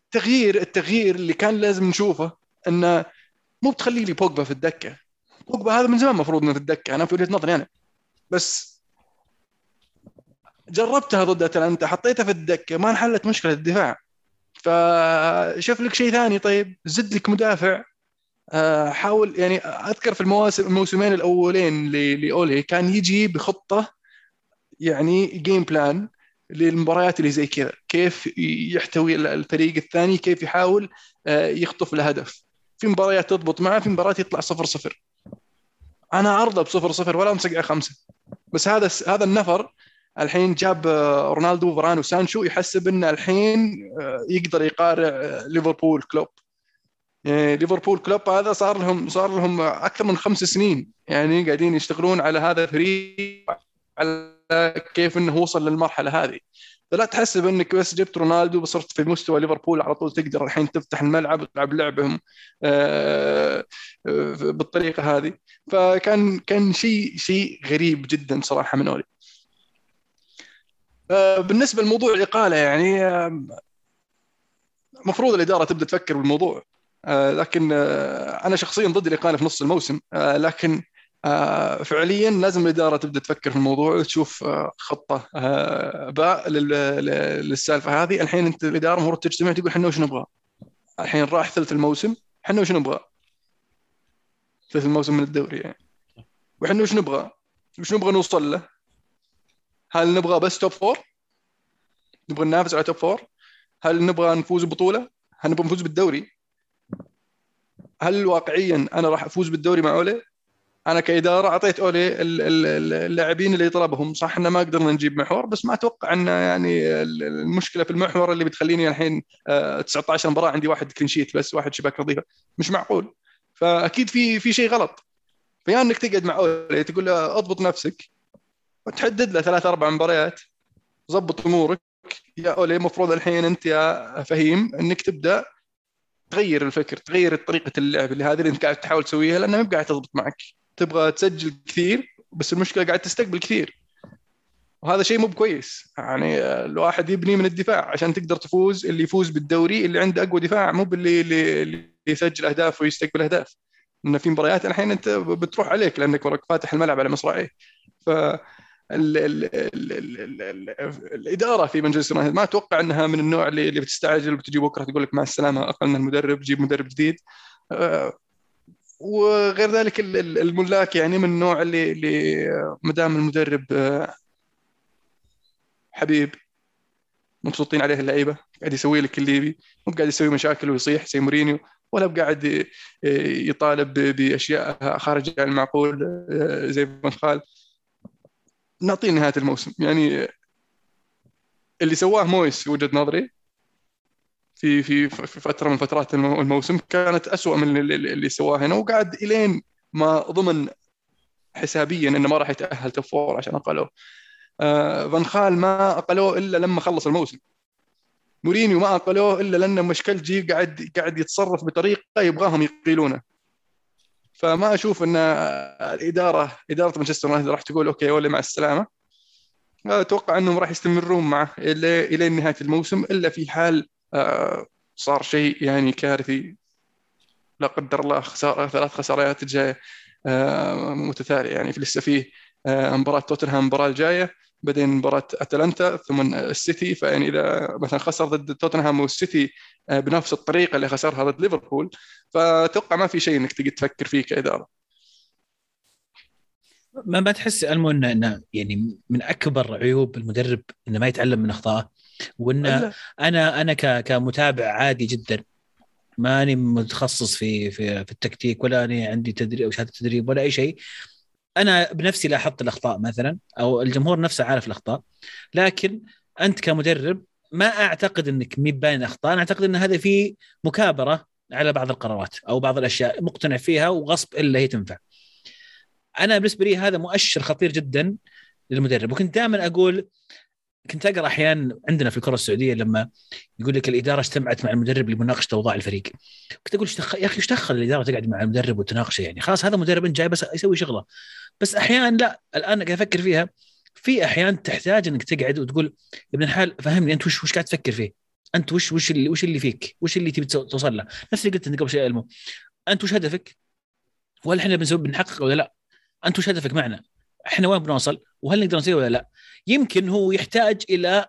التغيير التغيير اللي كان لازم نشوفه إنه مو بتخلي لي بوجبا في الدكة. بوجبا هذا من زمان المفروض إنه في الدكة أنا في وجهة نظري أنا. بس جربتها ضد أتلانتا حطيتها في الدكة ما انحلت مشكلة الدفاع. فشوف لك شيء ثاني طيب زد لك مدافع. آه، حاول يعني أذكر في المواسم الموسمين الأولين لأولي كان يجي بخطة يعني game plan للمباريات اللي زي كذا. كيف يحتوي الفريق الثاني كيف يحاول آه، يخطف الهدف. في مباريات تضبط معه في مباريات يطلع صفر صفر. أنا أرضى بصفر صفر ولا مسقع خمسة. بس هذا هذا النفر الحين جاب آه، رونالدو فران وسانشو يحسب إنه الحين آه، يقدر يقارع ليفربول كلوب. يعني ليفربول كلوب هذا صار لهم صار لهم أكثر من خمس سنين يعني قاعدين يشتغلون على هذا الفريق على كيف إنه وصل للمرحلة هذه. فلا تحسب انك بس جبت رونالدو وصرت في مستوى ليفربول على طول تقدر الحين تفتح الملعب وتلعب لعبهم آه، آه، بالطريقة هذه. فكان كان شيء شيء غريب جدا صراحة من أولي. آه، بالنسبة لموضوع الإقالة يعني المفروض الإدارة تبدأ تفكر بالموضوع. لكن أنا شخصيا ضد الإقالة في نص الموسم. لكن فعليا لازم الإدارة تبدأ تفكر في الموضوع وتشوف آه، خطة آه، باء للسالفة هذه. الحين أنت الإدارة المفروض تجتمع تقول إحنا وش نبغى؟ الحين راح ثلث الموسم إحنا وش نبغى؟ ثلث الموسم من الدوري يعني. وإحنا وش نبغى؟ وش نبغى نوصل له؟ هل نبغى بس توب فور نبغى ننافس على top four هل نبغى نفوز ببطولة؟ هل نبغى نفوز بالدوري؟ هل واقعيا أنا راح أفوز بالدوري مع أولي؟ أنا كإدارة أعطيت أولي اللاعبين اللي طلبهم صح ان ما قدرنا نجيب محور بس ما أتوقع إن يعني المشكلة في المحور اللي بتخليني الحين 19 آه، مباراة عندي واحد clean sheet بس واحد شباك نظيفه مش معقول. فأكيد في في شيء غلط. فيا إنك تقعد مع أولي تقول له أضبط نفسك وتحدد له ثلاث أربع مباريات ضبط أمورك. يا أولي المفروض الحين أنت يا فهيم إنك تبدأ تغير الفكر تغير طريقة اللعب اللي هذه اللي أنت قاعد تحاول تسويها لأنها ما قاعد تضبط معك. تبغى تسجل كثير بس المشكلة قاعد تستقبل كثير. وهذا شيء مو بكويس. يعني الواحد يبني من الدفاع عشان تقدر تفوز اللي يفوز بالدوري اللي عنده أقوى دفاع مو باللي اللي يسجل أهداف ويستقبل أهداف. إن في مباريات الحين أنت بتروح عليك لأنك وراك فاتح الملعب على مصراعيه. ف ال ال ال ال ال الإدارة في مانشستر يونايتد ما أتوقع إنها من النوع اللي, بتستعجل وبتجي بكرة تقول لك مع السلامة اقلنا المدرب جيب مدرب جديد. أه، وغير ذلك الملاك يعني من النوع اللي اللي ما دام المدرب آه، حبيب مبسوطين عليه اللعيبة قاعد يسوي لك اللي يبي مو قاعد يسوي مشاكل ويصيح زي مورينيو ولا قاعد يطالب بأشياء خارج المعقول آه، زي فان خال. نعطيه نهاية الموسم. يعني اللي سواه مويز في وجهة نظري في في في فترة من فترات الموسم كانت أسوأ من اللي سواه هنا وقعد إلين ما ضمن حسابيا إنه ما راح يتأهل top four عشان أقلوه. آه فان خال ما أقلوه إلا لما خلص الموسم. مورينيو ما أقلوه إلا لأن مشكلجي قاعد قاعد يتصرف بطريقة يبغاهم يقيلونه. فما أشوف إن الإدارة إدارة مانشستر يونايتد راح تقول okay ولا مع السلامة. أتوقع إنهم راح يستمرون معه إلى إلى نهاية الموسم إلا في حال صار شيء يعني كارثي. لا قدر الله خساره ثلاث خسارات جاية آه، متتالية. يعني في لسه فيه آه، مباراة توتنهام المباراه الجايه بعدين مباراة أتلانتا ثم السيتي. فيعني إذا مثلا خسر ضد توتنهام والسيتي بنفس الطريقة اللي خسرها ضد ليفربول فأتوقع ما في شيء إنك تقدر تفكر فيه كإدارة. ما ما تحس ألمو إنه يعني من أكبر عيوب المدرب إنه ما يتعلم من أخطائه؟ وإن أنا أنا كمتابع عادي جدا. ماني متخصص في في في التكتيك ولا اني عندي تدريب أو شهادة تدريب ولا أي شيء. أنا بنفسي لاحظت الأخطاء مثلا أو الجمهور نفسه عارف الأخطاء. لكن أنت كمدرب ما أعتقد إنك مي باين أخطاء. أنا أعتقد إن هذا في مكابرة على بعض القرارات أو بعض الأشياء مقتنع فيها وغصب إلا هي تنفع. أنا بالنسبة لي هذا مؤشر خطير جدا للمدرب. وكنت دائما أقول كنت أقرأ أحيانا عندنا في الكرة السعودية لما يقول لك الإدارة اجتمعت مع المدرب لمناقشه أوضاع الفريق كنت أقول يا أخي إيش دخل الإدارة تقعد مع المدرب وتناقشه يعني خلاص هذا مدرب انت جاي بس يسوي شغلة بس أحيانا لا الآن قاعد أفكر فيها في احيان تحتاج إنك تقعد وتقول يا ابن الحال فهمني أنت وش وش قاعد تفكر فيه؟ أنت وش وش اللي وش اللي فيك؟ وش اللي تبي توصل له؟ نفس اللي قلت أنت قبل شوي إلمو أنت وش هدفك؟ وهل إحنا بنسوي بنحقق ولا لا؟ أنت وش هدفك معنا؟ إحنا وين بنوصل؟ وهل نقدر نسوي ولا لا؟ يمكن هو يحتاج إلى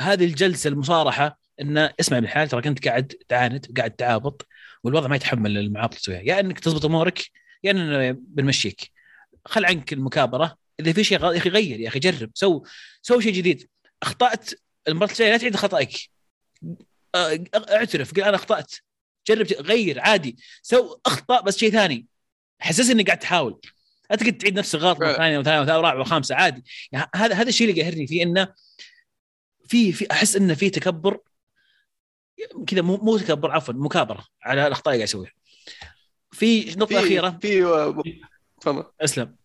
هذه الجلسة المصارحة انه اسمع ابن الحلال ترى كنت قاعد تعاند قاعد تعابط والوضع ما يتحمل المعاطله تسويها. يا إنك تضبط أمورك يا اننا بنمشيك. خل عنك المكابرة. إذا في شيء يا أخي غير يا أخي جرب. سو سو شيء جديد. أخطأت المرة الجاية لا تعيد خطأك. اعترف قل أنا أخطأت. جرب غير عادي. سو أخطأ بس شيء ثاني. حسس إني قاعد تحاول. لا تقعد تعيد نفس الغلط مرة ثانية وثانية وثالثه ورابعه وخامسه عادي. يعني هذا هذا الشيء اللي قاهرني فيه إنه في في أحس إنه في تكبر كذا مو مو تكبر عفوا مكابرة على الأخطاء اللي قاعد يسويها. في نقطه اخيره في تفضل. أسلم.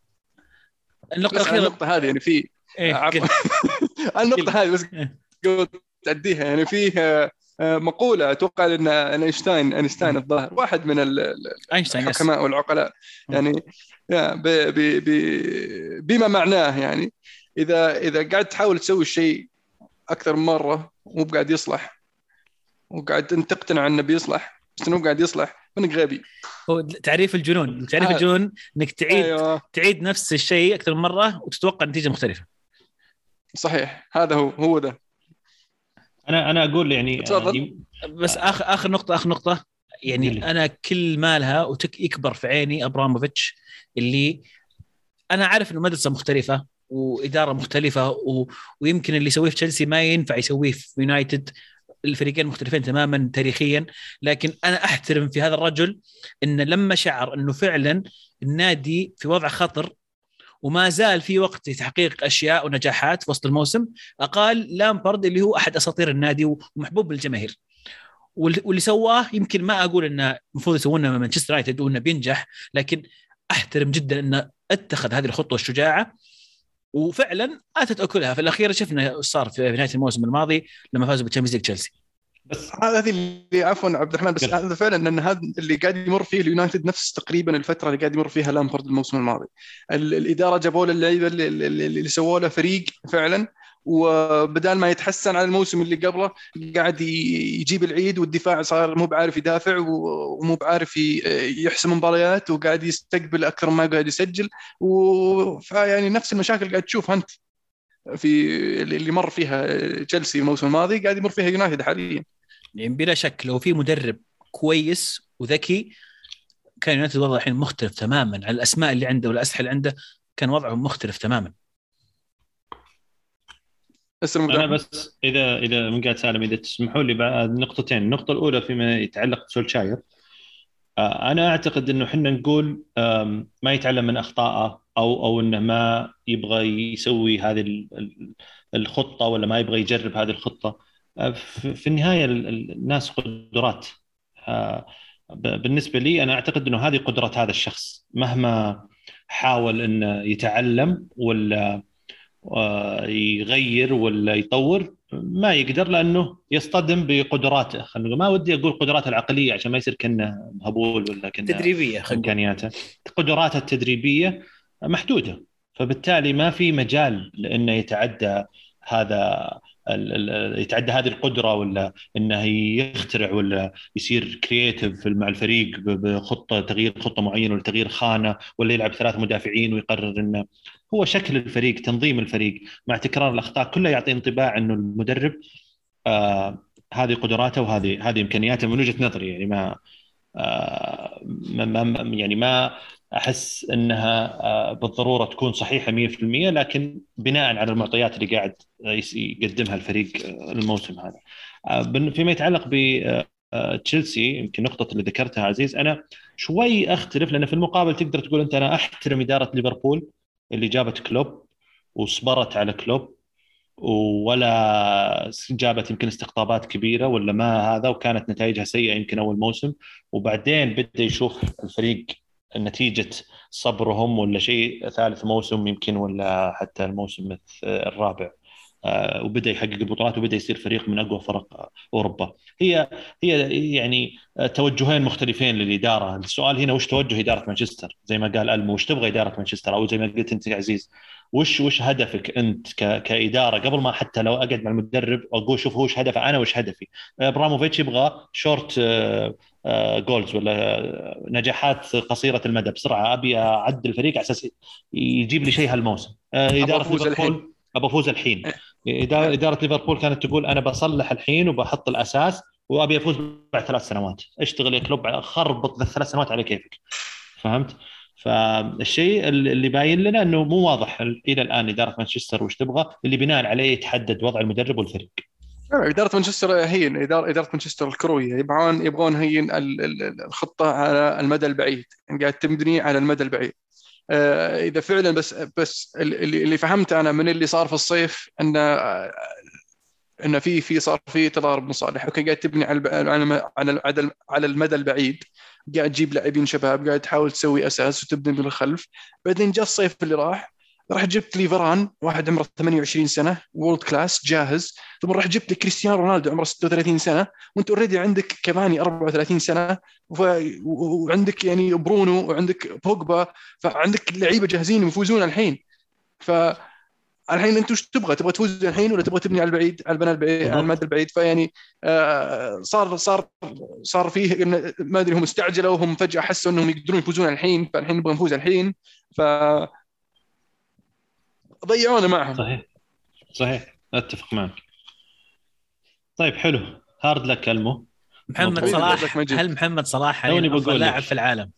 النقطة الأخيرة النقطة هذه يعني في إيه النقطة هذه بس إيه. قبل تعديها يعني فيه آه، مقولة أتوقع أن أينشتاين أينشتاين الظاهر واحد من الحكماء والعقلاء. يعني بما معناه يعني. إذا إذا قاعد تحاول تسوي الشيء أكثر من مرة مو بقاعد يصلح وقاعد أنت تقتنع إنه بيصلح بس إنه قاعد يصلح منك غبي. هو تعريف الجنون. تعريف آه. الجنون إنك تعيد أيوة. تعيد نفس الشيء أكثر من مرة وتتوقع نتيجة مختلفة. صحيح. هذا هو هو ده. أنا أنا أقول يعني تفضل. بس اخر آخر نقطة آخر نقطة. يعني اللي. أنا كل مالها ويكبر في عيني أبراموفيتش اللي أنا عارف إنه مدرسة مختلفة وإدارة مختلفة و... ويمكن اللي يسويه في تشيلسي ما ينفع يسويه في يونايتد. الفريقين مختلفين تماما تاريخيا. لكن أنا أحترم في هذا الرجل انه لما شعر إنه فعلا النادي في وضع خطر وما زال في وقت لتحقيق أشياء ونجاحات في وسط الموسم. أقال لامبرد اللي هو أحد أساطير النادي ومحبوب بالجماهير. واللي سواه يمكن ما أقول إنه المفروض يسوونه مانشستر يونايتد وإنه بينجح لكن أحترم جدا إنه اتخذ هذه الخطوة الشجاعة. وفعلا آتت أكلها. في الأخير شفنا صار في نهاية الموسم الماضي لما فازوا بال Champions League تشيلسي. بس هذه اللي عفوا عبد الرحمن بس هذا فعلا إن هذا اللي قاعد يمر فيه اليونايتد نفس تقريبا الفترة اللي قاعد يمر فيها لامبارد الموسم الماضي. الإدارة جابوا له اللعيبة اللي, اللي سووا له فريق فعلا وبدال ما يتحسن على الموسم اللي قبله قاعد يجيب العيد والدفاع صار مو بعارف يدافع ومو بعارف يحسم مباريات وقاعد يستقبل أكثر ما قاعد يسجل. ويعني نفس المشاكل قاعد تشوفها أنت في اللي مر فيها تشيلسي الموسم الماضي قاعد يمر فيها يونايتد حاليا. يعني بلا شك لو في مدرب كويس وذكي كان يونايتد وضعه الحين مختلف تماما على الأسماء اللي عنده والأسلحة اللي عنده كان وضعه مختلف تماما. أنا بس إذا إذا من قاعد سالم إذا تسمحوا لي بعد نقطتين، النقطة الأولى فيما يتعلق بسولشاير آه، أنا أعتقد إنه إحنا نقول ما يتعلم من اخطائه أو أو إنه ما يبغى يسوي هذه الخطة ولا ما يبغى يجرب هذه الخطة. في النهاية الناس قدرات. آه، بالنسبة لي أنا أعتقد إنه هذه قدرة هذا الشخص مهما حاول انه يتعلم ولا يغير ولا يطور ما يقدر لأنه يصطدم بقدراته. خلينا ما ودي أقول قدراته العقلية عشان ما يصير كأنه هبول ولا كأنه تدريبية إمكانياته. قدراته التدريبية محدودة. فبالتالي ما في مجال لإنه يتعدى هذا يتعدى هذه القدرة ولا إنه يخترع ولا يصير كرييتيف مع الفريق بخطة تغيير خطة معينة ولا تغيير خانة ولا يلعب ثلاث مدافعين ويقرر إنه هو شكل الفريق تنظيم الفريق مع تكرار الأخطاء كله يعطي انطباع إنه المدرب آه هذه قدراته وهذه هذه إمكانياته من وجهة نظري يعني ما يعني ما أحس إنها آه بالضرورة تكون صحيحة 100% لكن بناء على المعطيات اللي قاعد يقدمها الفريق آه، الموسم هذا. آه، فيما يتعلق ب آه، تشيلسي يمكن نقطة اللي ذكرتها عزيز أنا شوي أختلف لأن في المقابل تقدر تقول أنت أنا أحترم إدارة ليفربول اللي جابت كلوب وصبرت على كلوب. ولا جابت يمكن استقطابات كبيرة ولا ما هذا وكانت نتائجها سيئة يمكن أول موسم. وبعدين بدا يشوف الفريق نتيجة صبرهم ولا شيء ثالث موسم يمكن ولا حتى الموسم الرابع. وبدأ يحقق البطولات وبدأ يصير فريق من أقوى فرق أوروبا. هي هي يعني توجهين مختلفين للإدارة. السؤال هنا وش توجه إدارة مانشستر؟ زي ما قال ألمو وش تبغى إدارة مانشستر؟ أو زي ما قلت أنت يا عزيز وش وش هدفك أنت. كإدارة؟ قبل ما حتى لو أقعد مع المدرب واقول شوف هو وش هدفه أنا وش هدفي؟ إبراموفيتش يبغى short goals ولا نجاحات قصيرة المدى بسرعة. أبي اعدل الفريق على أساس يجيب لي شيء هالموسم. إدارة ليفربول ابى افوز الحين. اداره ليفربول كانت تقول أنا بصلح الحين وبحط الأساس وأبي أفوز بعد ثلاث سنوات اشتغل يا كلوب خربط الثلاث سنوات على كيفك فهمت؟ فالشيء اللي باين لنا إنه مو واضح إلى الآن إدارة مانشستر وش تبغى اللي بناء عليه يتحدد وضع المدرب والفريق. إدارة مانشستر هي اداره إدارة مانشستر الكروية يبغون يبغون هين الخطة على المدى البعيد يعني قاعد تبني على المدى البعيد. آه، إذا فعلا بس بس اللي اللي فهمته أنا من اللي صار في الصيف انه انه في في صار في تضارب مصالح. okay قاعد تبني على على على على المدى البعيد. قاعد تجيب لاعبين شباب قاعد تحاول تسوي أساس وتبني من الخلف. بعدين جاء الصيف اللي راح. راح جبت لي فران واحد عمره 28 سنة و world class جاهز. ثم راح جبت لي كريستيانو رونالدو عمره 36 سنة. وانت already عندك كافاني 34 سنة وعندك يعني برونو وعندك بوجبا فعندك لعيبة جاهزين يفوزون الحين. ف الحين انت وش تبغى؟ تبغى تفوز الحين ولا تبغى تبني على البعيد؟ على البناء البعيد على المدى البعيد. فيعني آه صار صار صار فيه ما أدري هم استعجلوا وهم فجأة حسوا إنهم يقدرون يفوزون الحين فالحين نبغى نفوز الحين. ف ضيعونا معهم. صحيح. صحيح. أتفق معك. طيب حلو. هارد لك ألمو. محمد صلاح. هل محمد صلاح حاليا أفضل لاعب في العالم؟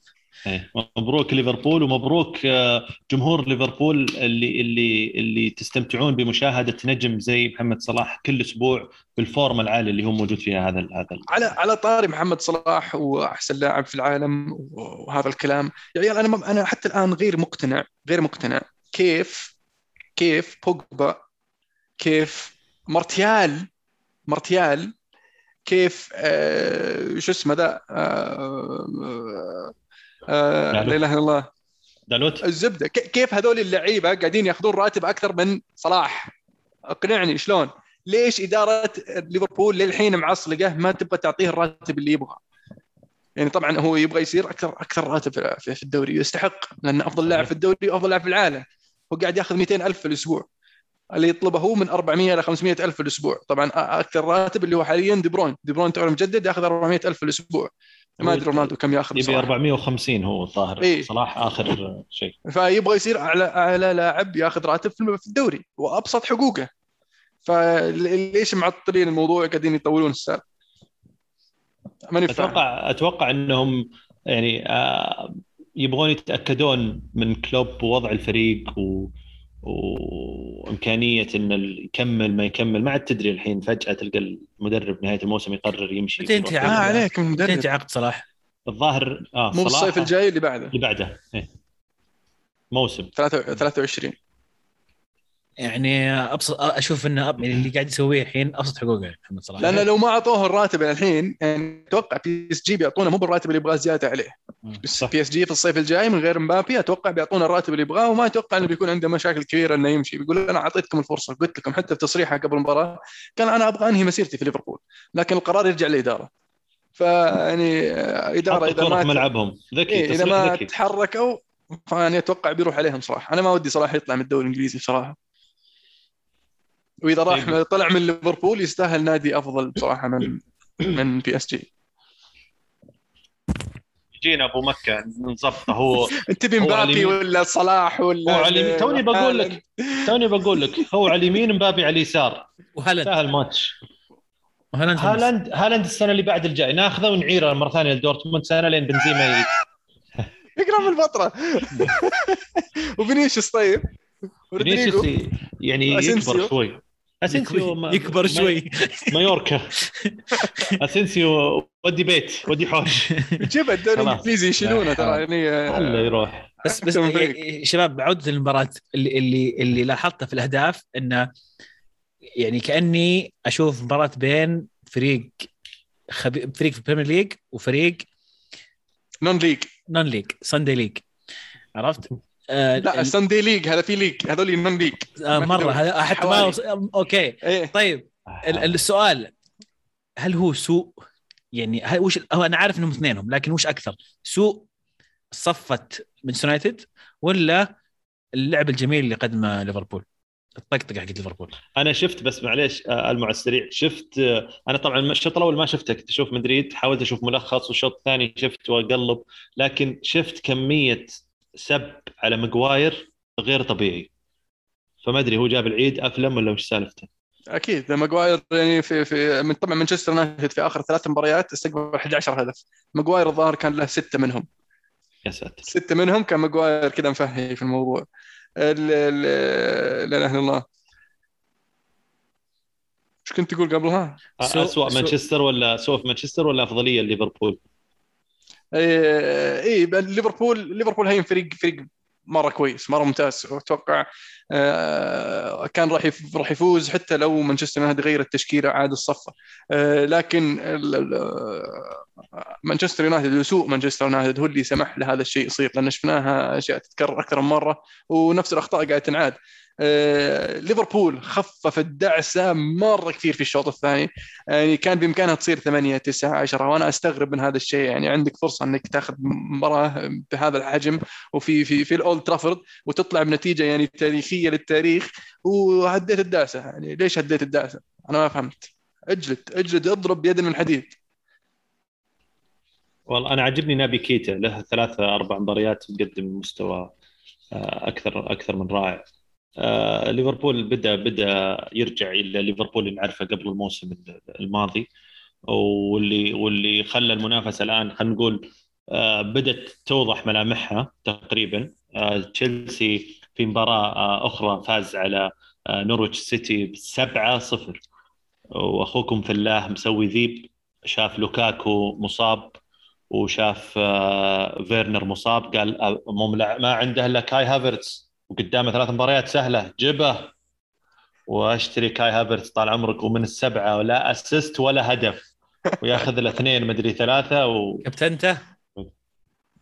إيه. مبروك ليفربول ومبروك آه، جمهور ليفربول اللي اللي اللي تستمتعون بمشاهدة نجم زي محمد صلاح كل أسبوع بالفورمه العاليه اللي هو موجود فيها هذا هذا على على طاري محمد صلاح وأحسن لاعب في العالم وهذا الكلام. يا عيال أنا أنا حتى الآن غير مقتنع غير مقتنع كيف كيف بوجبا كيف مارتيال مارتيال كيف آه شو اسمه ذا آه آه لا إله إلا الله. دالوت. الزبدة. كيف هذول اللعيبة قاعدين ياخذون راتب أكثر من صلاح؟ اقنعني شلون؟ ليش إدارة ليفربول للحين معصلقة ما تبغى تعطيه الراتب اللي يبغى يعني طبعا هو يبغى يصير أكثر أكثر راتب في الدوري يستحق لأنه أفضل لاعب في الدوري وافضل لاعب في العالم. هو قاعد ياخذ 200 ألف في الأسبوع. اللي يطلبه هو من 400 إلى 500 ألف في الأسبوع. طبعا أكثر راتب اللي هو حاليا دي بروين. دي بروين تعرف مجدد ياخذ 400 ألف في الأسبوع. ما أدري رونالدو كم ياخذ يبي 450 هو الظاهر. إيه؟ صلاح آخر شيء. فيبغى يصير أعلى أعلى لاعب ياخذ راتب في الدوري وأبسط حقوقه. فليش معطلين الموضوع قاعدين يطولون السالفه ماني أتوقع أتوقع إنهم يعني آه يبغون يتأكدون من كلوب ووضع الفريق و... وإمكانية انه يكمل ما يكمل. ما عاد تدري الحين فجأة تلقى المدرب نهاية الموسم يقرر يمشي متى انت عقد عليك من متى انت عقد صلاح؟ الظاهر آه مو الصيف الجاي اللي بعده. اللي بعده إيه. موسم. 23 يعني ابسط أشوف إنه يعني اللي قاعد يسويه الحين أبسط حقوقه محمد صلاح. لأنه لو ما أعطوه الراتب الحين يعني أتوقع PSG بيعطونه مو بالراتب اللي يبغاه زيادة عليه. بس PSG في الصيف الجاي من غير مبابي أتوقع بيعطونا الراتب اللي يبغاه وما أتوقع إنه بيكون عنده مشاكل كبيرة إنه يمشي. بيقول أنا أعطيتكم الفرصة قلت لكم حتى في تصريحه قبل المباراة كان أنا أبغى أنهي مسيرتي في ليفربول لكن القرار يرجع للاداره فيعني إدارة إذا ما ملعبهم. ذكي إيه إذا ما تحركوا فأنا أتوقع بيروح عليهم صراحة. أنا ما ودي صلاح يطلع من الدوري الإنجليزي بصراحة. وإذا راح طيب. طلع من ليفربول يستاهل نادي أفضل بصراحة من من بي إس جي. يجينا أبو مكة نظبطه هو أنت تبي مبابي ولا صلاح ولا هو على توني بقول لك توني بقول لك هو على اليمين مبابي على اليسار. وهالاند. سهل ماتش. هالاند هالاند هالاند السنة اللي بعد الجاي. ناخذه ونعيره مرة ثانية لدورتموند. سنه لين بنزيما يقرب الفترة وفينيسيوس طيب. فينيسيوس يعني يكبر شوي. اسنسيو يكبر شوي. مايوركا. اسنسيو ودي بيت ودي حوش. جيم الدوري الإنجليزي يشيلونه ترى يعني الله يروح. بس بس شباب بعوده المباراه اللي اللي اللي لاحظته في الأهداف انه يعني كأني أشوف مباراة بين فريق خبي... فريق في Premier League وفريق non-league non-league Sunday league عرفت؟ آه لا ال Sunday league هذا في league هذول non-league آه مرة هذا حتى ما وص... أوكي. إيه؟ طيب السؤال هل هو سوء؟ يعني هل وش هو أنا عارف إنهم اثنينهم لكن وش أكثر؟ سوء صفة مانشستر يونايتد ولا اللعب الجميل اللي قدمه ليفربول؟ الطقطقه حقت ليفربول. أنا شفت بس معليش آه، المع السريع شفت آه، أنا طبعا الشوط الأول ما شفته كنت أشوف مدريد حاولت أشوف ملخص والشوط الثاني شفت وأقلب لكن شفت كمية سب على ماجواير غير طبيعي. فما أدري هو جاب العيد أظلم ولا وش سالفته. أكيد ماجواير يعني في في من طبعا مانشستر يونايتد في آخر ثلاث مباريات استقبل 11 هدف. ماجواير الظاهر كان له ستة منهم. يا ساتر. ستة منهم كان ماجواير كذا مفهي في الموضوع. لا إله إلا الله. إيش كنت تقول قبلها؟ اسوء مانشستر ولا سوء في مانشستر ولا أفضلية ليفربول؟ اي إيه ليفربول ليفربول هين فريق فريق مرة كويس مرة ممتاز. واتوقع آه، كان راح راح يفوز حتى لو مانشستر يونايتد غير التشكيلة عاد الصفه آه، لكن مانشستر يونايتد وسوء مانشستر يونايتد هو اللي سمح لهذا الشيء يصير لأن شفناها أشياء تتكرر أكثر من مرة ونفس الأخطاء قاعدة تنعاد. ليفربول خفف الدعسه مرة كثير في الشوط الثاني. يعني كان بإمكانها تصير 8 9 10 وأنا أستغرب من هذا الشيء. يعني عندك فرصة إنك تأخذ مباراة بهذا الحجم وفي في في الأولد ترافورد وتطلع بنتيجة يعني تاريخية للتاريخ. وهديت الدعسة. يعني ليش هديت الدعسة؟ أنا ما فهمت. أجلد أجلد أضرب بيد من حديد والله أنا عجبني نابي كيتا. له ثلاثة أربع مباريات مقدم مستوى آه، أكثر أكثر من رائع. آه، ليفربول بدا بدأ يرجع إلى ليفربول اللي نعرفه قبل الموسم الماضي واللي واللي خلى المنافسة الآن خلينا نقول آه، بدأت توضح ملامحها تقريبا. تشيلسي في مباراة أخرى فاز على نورويتش سيتي ب 7 0 وأخوكم في الله مسوي ذيب شاف لوكاكو مصاب وشاف آه، فيرنر مصاب قال آه، ما عنده إلا كاي هافرتس. وقدامه ثلاث مباريات سهلة جبه وأشتري كاي هافرتس طال عمرك ومن السبعة ولا assist ولا هدف. وياخذ الاثنين مدري ثلاثة و... كابتنته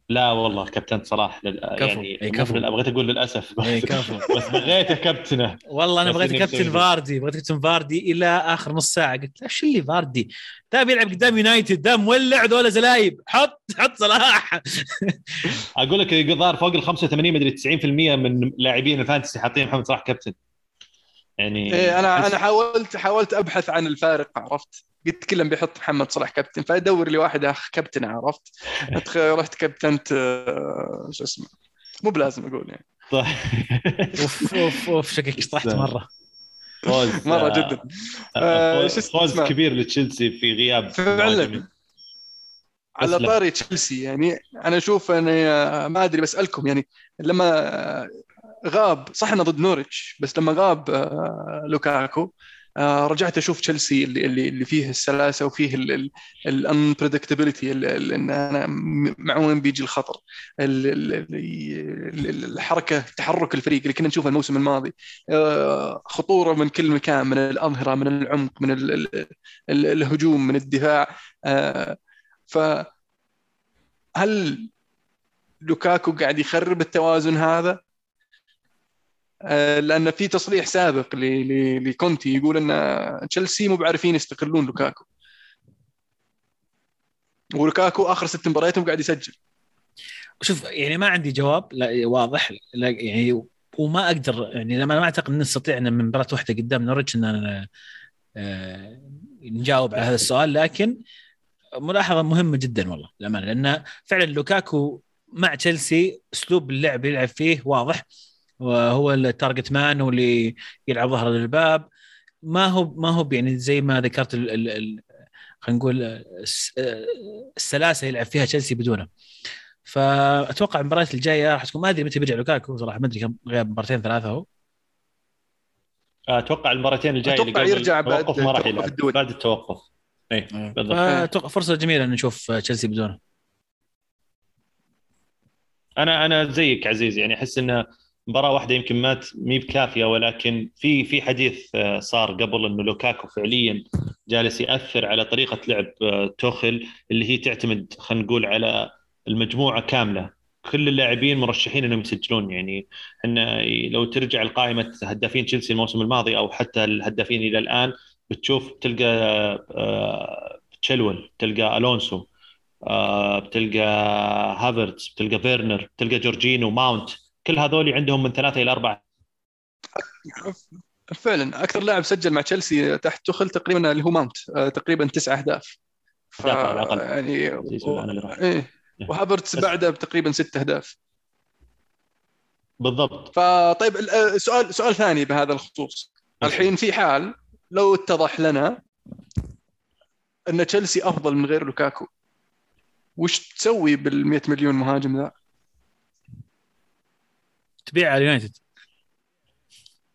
لا والله كابتن صلاح لل... كفو. يعني أي كفو. بغيت أقول للأسف. بس, أي كفو. بس بغيته كابتنه. والله أنا بغيت كابتن فاردي بغيت كابتن فاردي إلى آخر نص ساعة. قلت إيش اللي فاردي؟ ده بيلعب قدام يونايتد ده مولع ذولا زلايب؟ حط حط صلاح. أقول لك الظاهر فوق ال 85 مدري 90% من لاعبين ال fantasy حاطين محمد صلاح كابتن. يعني إيه أنا أنا حاولت حاولت أبحث عن الفارق عرفت؟ قلت كلهم بيحط محمد صلاح كابتن فأدور لي واحد اخ كابتن عرفت؟ رحت كابتنت آه، شو اسمه مو بلازم أقول يعني. طيب. أوف أوف أوف شكلك شطحت مرة. فوز مرة جدا. آه، فوز كبير لتشيلسي في غياب فعلا. على طاري تشيلسي يعني أنا أشوف أنا ما أدري بسألكم يعني لما غاب صح إنه ضد نورتش بس لما غاب آه، لوكاكو آه، رجعت أشوف تشيلسي اللي اللي, فيه السلاسة وفيه الانبريدكتبيلتي إن أنا مع وين بيجي الخطر الحركة تحرك الفريق اللي كنا نشوفه الموسم الماضي آه، خطورة من كل مكان من الأظهرة من العمق من الهجوم من الدفاع ف هل لوكاكو قاعد يخرب التوازن هذا؟ لأن في تصريح سابق لكونتي يقول إن تشيلسي مو بعارفين يستقلون لوكاكو. ولوكاكو آخر ست مباريات قاعد يسجل. شوف يعني ما عندي جواب لا واضح لا يعني وما أقدر يعني لما ما أعتقد نستطيع ان من مباراة واحدة قدام نورويتش إن آه، نجاوب على هذا السؤال لكن ملاحظة مهمة جدا والله للأمانة لأن فعلا لوكاكو مع تشيلسي أسلوب اللعب يلعب فيه واضح. وهو ال target man هو اللي يلعب ظهره للباب. ما هو ما هو يعني زي ما ذكرت ال ال ال خلينا نقول السلاسة يلعب فيها تشيلسي بدونه. فأتوقع المباريات الجاية راح تكون ما أدري متى بيرجع لوكاكو صراحة ما أدري كم غياب مباراتين ثلاثة هو. أتوقع المباراتين الجاية أتوقع يرجع بعد ما راح يلعب بعد التوقف. اي بالضبط. أتوقع فرصة جميلة إن نشوف تشيلسي بدونه. أنا أنا زيك عزيز يعني أحس إنه مباراة واحدة يمكن ما مي بكافية ولكن في في حديث آه، صار قبل إنه لوكاكو فعليا جالس يأثر على طريقة لعب آه، توخيل اللي هي تعتمد خلينا نقول على المجموعة كاملة. كل اللاعبين مرشحين إنهم يسجلون يعني إحنا لو ترجع لقائمه هدافين تشيلسي الموسم الماضي أو حتى الهدافين إلى الآن بتشوف آه، تشيلويل تلقى ألونسو بتلقى هافرتس بتلقى فيرنر بتلقى جورجينو ماونت كل هذول عندهم من ثلاثة إلى أربعة. فعلا أكثر لاعب سجل مع تشيلسي تحت توخيل تقريبا اللي هو ماونت آه، تقريبا تسع أهداف. ف... يعني و... إيه. وهافرتس بعده تقريبا ست أهداف. بالضبط. فطيب آه، سؤال سؤال ثاني بهذا الخصوص. الحين في حال لو اتضح لنا أن تشيلسي أفضل من غير لوكاكو وش تسوي بال 100 مليون مهاجم ذا؟ تبيع على اليونايتد.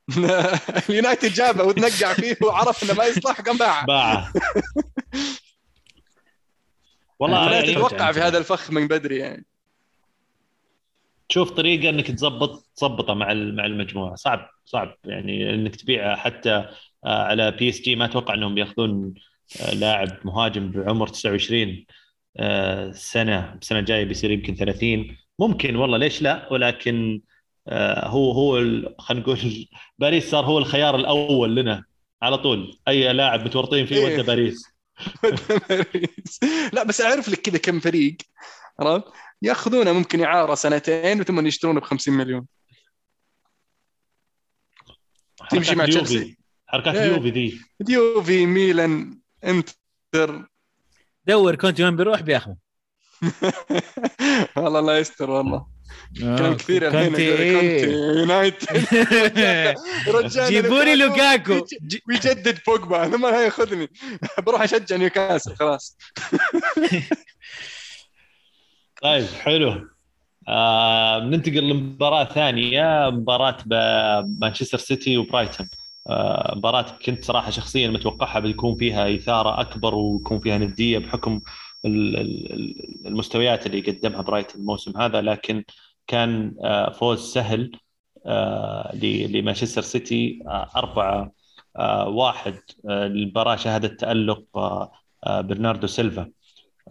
اليونايتد جابه وتنقع فيه وعرف إنه ما يصلح قام باعه باعه والله يعني أتوقع في هذا الفخ من بدري يعني. تشوف طريقة إنك تظبط تظبطه مع مع المجموعة. صعب صعب يعني إنك تبيعه حتى آه، على بي اس جي ما أتوقع إنهم بيأخذون آه، لاعب مهاجم بعمر 29 آه، سنة. السنة الجاية بيصير يمكن 30 ممكن والله ليش لا؟ ولكن هو هو خلينا نقول باريس صار هو الخيار الأول لنا على طول. أي لاعب متورطين فيه ودى إيه. باريس. باريس. لا بس أعرف لك كذا كم فريق عرفت؟ ياخذونه ممكن اعاره سنتين وثم يشترونه ب 50 مليون تمشي مع تشيلسي. حركات اليوفي إيه. ذي اليوفي ميلان إنتر. دور كنت وين بيروح بياخذه. والله الله يستر والله. آه، كلام كثير الحين كونتي يونايتد جيبوا لي لوكاكو. ويجدد بوجبا. أنا ما ياخذني بروح أشجع نيوكاسل خلاص. طيب حلو. آه ننتقل لمباراة ثانية مباراة مانشستر سيتي وبرايتون. آه مباراة كنت صراحة شخصيا متوقعها بيكون فيها إثارة أكبر ويكون فيها ندية بحكم المستويات اللي قدمها برايتون الموسم هذا لكن كان آه، فوز سهل آه، لمانشستر سيتي آه، أربعة واحد المباراة شهدت تألق برناردو سيلفا.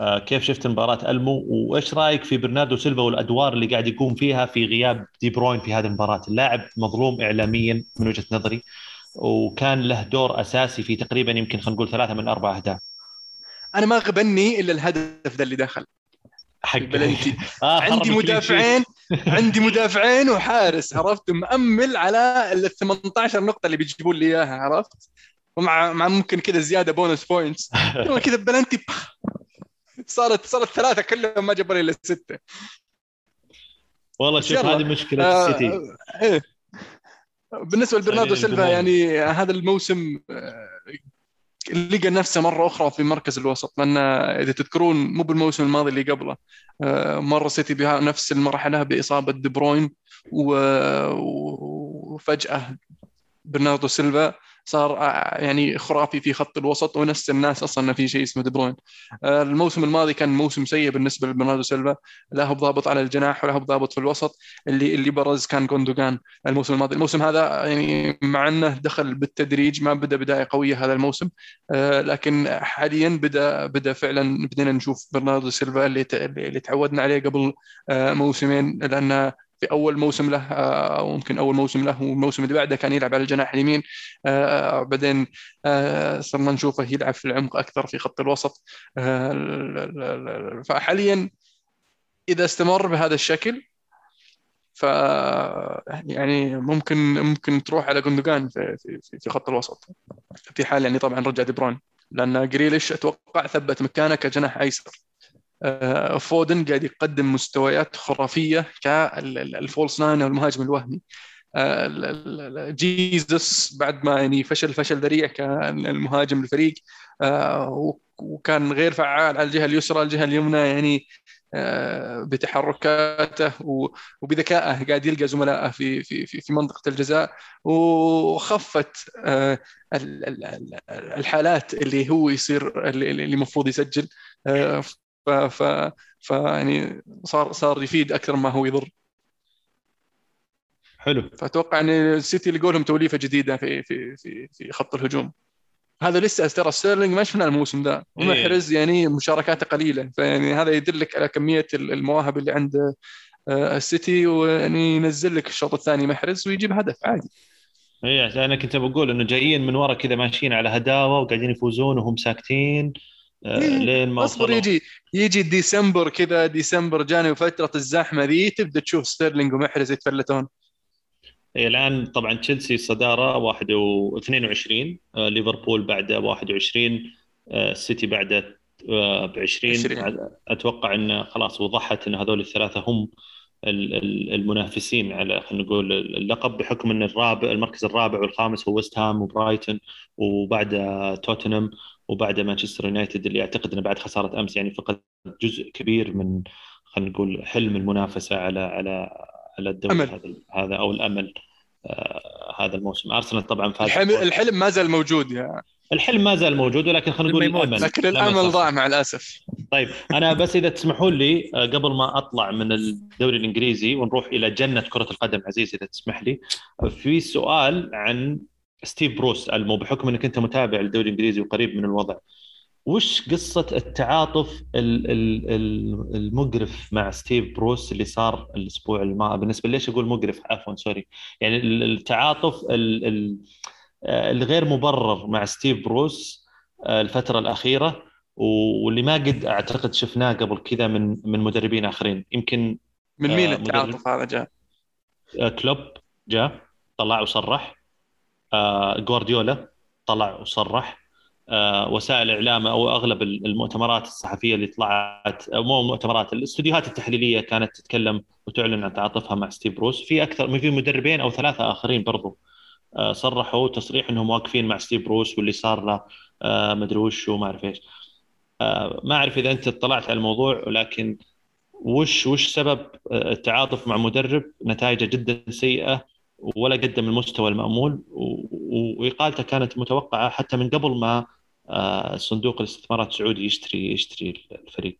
كيف شفت مباراة ألمو؟ وإيش رأيك في برناردو سيلفا والأدوار اللي قاعد يقوم فيها في غياب دي بروين في هذه المباراة؟ اللاعب مظلوم إعلاميا من وجهة نظري وكان له دور أساسي في تقريبا يمكن خلينا نقول ثلاثة من أربع أهداف. أنا ما غبني إلا الهدف ذا اللي دخل. حق بلنتي. آه عندي مدافعين عندي مدافعين وحارس عرفت؟ مأمل على ال 18 نقطة اللي بيجيبون لي إياها عرفت؟ ومع مع ممكن كذا زيادة bonus points كذا بلنتي. صارت صارت ثلاثة كلهم ما جابوا لي إلا ستة. والله شوف هذه مشكلة آه السيتي. آه إيه. بالنسبة لبرناردو سيلفا يعني هذا الموسم آه لقى نفسه مرة أخرى في مركز الوسط لأن إذا تذكرون مو بالموسم الماضي اللي قبله آه، مر سيتي بنفس المرحلة بإصابة دي بروين وفجأة برناردو سيلفا صار آه، يعني خرافي في خط الوسط ونفس الناس أصلا ما في شيء اسمه دي بروين. آه، الموسم الماضي كان موسم سيء بالنسبة لبرناردو سيلفا. لا هو ضابط على الجناح ولا هو ضابط في الوسط. اللي اللي برز كان جوندوجان الموسم الماضي. الموسم هذا يعني مع إنه دخل بالتدريج ما بدأ بداية قوية هذا الموسم. آه، لكن حاليا بدأ بدأ فعلا بدينا نشوف برناردو سيلفا اللي اللي تعودنا عليه قبل موسمين لأن في أول موسم له أو ممكن أول موسم له والموسم اللي بعده كان يلعب على الجناح اليمين. آه، بعدين آه، صرنا نشوفه يلعب في العمق أكثر في خط الوسط. آه، فحاليا إذا استمر بهذا الشكل ف يعني ممكن ممكن تروح على جندوجان في في في خط الوسط. في حال يعني طبعا رجع دي لأن جريليش أتوقع ثبت مكانه كجناح أيسر. آه، فودن قاعد يقدم مستويات خرافية كال false nine أو المهاجم الوهمي. آه، جيزس بعد ما يعني فشل فشل ذريع كالمهاجم الفريق. آه، وكان غير فعال على الجهة اليسرى. الجهة اليمنى يعني بتحركاته وبذكائه قاعد يلقى زملائه في في في منطقة الجزاء. وخفت الحالات اللي هو يصير اللي المفروض يسجل. ف ف ف يعني صار صار يفيد أكثر ما هو يضر. حلو. فأتوقع إن السيتي لقوا لهم توليفة جديدة في في في في خط الهجوم. هذا لسه ترى ستيرلينج ما شفنا الموسم ذا. ومحرز يعني مشاركاته قليلة. فيعني هذا يدلك على كمية المواهب اللي عند آه، السيتي ويعني ينزل لك الشوط الثاني محرز ويجيب هدف عادي. اي أنا كنت بقول إنه جايين من ورا كذا ماشيين على هداوة وقاعدين يفوزون وهم ساكتين. إيه، لين ما اصبر يجي يجي ديسمبر كذا ديسمبر January وفتره الزحمة ذي تبدأ تشوف ستيرلينج ومحرز يتفلتون. إيه، الآن طبعا تشيلسي صدارة 1 و 22 آه، ليفربول بعده 21 آه، السيتي بعده ب 20 20. أتوقع انه خلاص وضحت إن هذول الثلاثة هم ال- ال- المنافسين على خلينا نقول اللقب بحكم إن الرابع المركز الرابع والخامس هو ويست هام وبرايتون وبعده توتنهام. وبعده مانشستر يونايتد اللي أعتقد إنه بعد خسارة أمس يعني فقد جزء كبير من خلينا نقول حلم المنافسة على على على الدوري. هذا هذا أو الأمل آه هذا الموسم أرسنال طبعا فاز الحلم, الحلم ما زال موجود يا الحلم ما زال موجود ولكن خلينا نقول. الأمل لكن الأمل. ضاع مع الأسف طيب أنا بس إذا تسمحون لي آه، قبل ما أطلع من الدوري الإنجليزي ونروح إلى جنة كرة القدم عزيز إذا تسمح لي في سؤال عن ستيف بروس المو بحكم إنك أنت متابع للدوري الإنجليزي وقريب من الوضع. وش قصة التعاطف ال- ال- ال- المقرف مع ستيف بروس اللي صار الأسبوع الماضي؟ بالنسبة ليش أقول مقرف؟ عفوا sorry. يعني ال- التعاطف ال- ال- آه، الغير مبرر مع ستيف بروس آه، الفترة الأخيرة واللي ما قد أعتقد شفناه قبل كذا من من مدربين آخرين. يمكن من مين آه، التعاطف هذا جاء؟ كلوب جاء طلع وصرح. جوارديولا طلع وصرح آه، وسائل الاعلام أو أغلب المؤتمرات الصحفية اللي طلعت مو المؤتمرات الاستوديوهات التحليلية كانت تتكلم وتعلن عن تعاطفها مع ستيف بروس. في أكثر في مدربين أو ثلاثة آخرين برضو آه، صرحوا تصريح إنهم واقفين مع ستيف بروس واللي صار له آه، مدري وش وما أعرف إيش. آه، ما أعرف إذا أنت اطلعت على الموضوع ولكن وش وش سبب آه، التعاطف مع مدرب نتائجه جدا سيئة ولا قدم المستوى المأمول وإقالته كانت متوقعة حتى من قبل ما آه، صندوق الاستثمارات السعودي يشتري يشتري الفريق.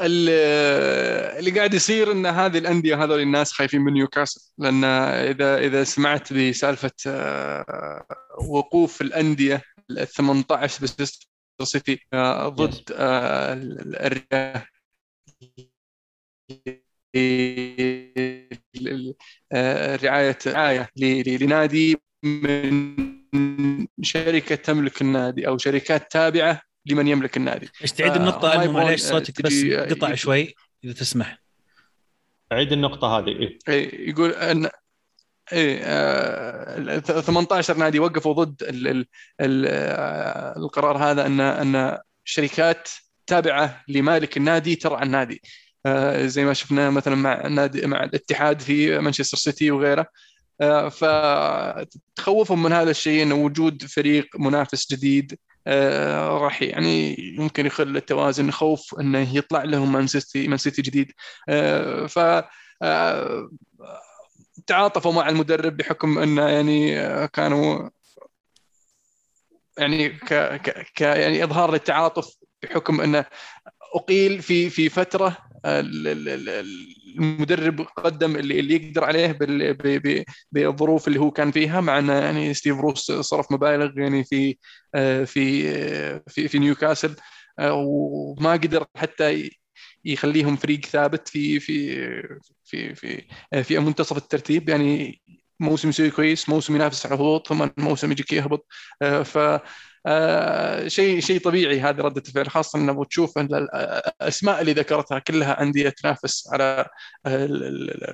ال- اللي قاعد يصير إن هذه الأندية هذول الناس خايفين من نيوكاسل لأن إذا إذا سمعت بسالفة آه، وقوف الأندية ال 18 بسيستر سيتي آه، ضد آه، ال- الرعايه آه، رعاية رعاية ل- ل- لنادي من شركة تملك النادي أو شركات تابعة لمن يملك النادي. إيش تعيد آه، النقطة؟ ما المهم يبغون، معليش آه، صوتك بس تجي- قطع شوي إذا تسمح؟ عيد النقطة هذه إيه. إيه، يقول ان إيه آه، ال 18 نادي وقفوا ضد ال ال ال آه، القرار هذا ان أن شركات تابعة لمالك النادي ترعى النادي. آه، زي ما شفنا مثلا مع النادي مع الاتحاد في مانشستر سيتي وغيره. آه، فتخوفهم من هذا الشيء إنه وجود فريق منافس جديد آه، راح يعني يمكن يخل التوازن خوف إنه يطلع لهم مان سيتي مان سيتي جديد. آه، ف آه، تعاطفوا مع المدرب بحكم إنه يعني آه، كانوا يعني ك, ك, ك يعني إظهار للتعاطف بحكم إنه أقيل في في فترة المدرب قدم اللي, اللي يقدر عليه بالظروف اللي هو كان فيها مع انه يعني ستيف روس صرف مبالغ يعني في آه، في آه، في في نيوكاسل آه، وما قدر حتى يخليهم فريق ثابت في في في في في منتصف الترتيب. يعني موسم يسوي كويس موسم ينافس على الهبوط ثم موسم يجيك يهبط. ف شيء شيء طبيعي هذه ردة الفعل خاصة انه تشوف إن الأسماء اللي ذكرتها كلها انديه تنافس على آه،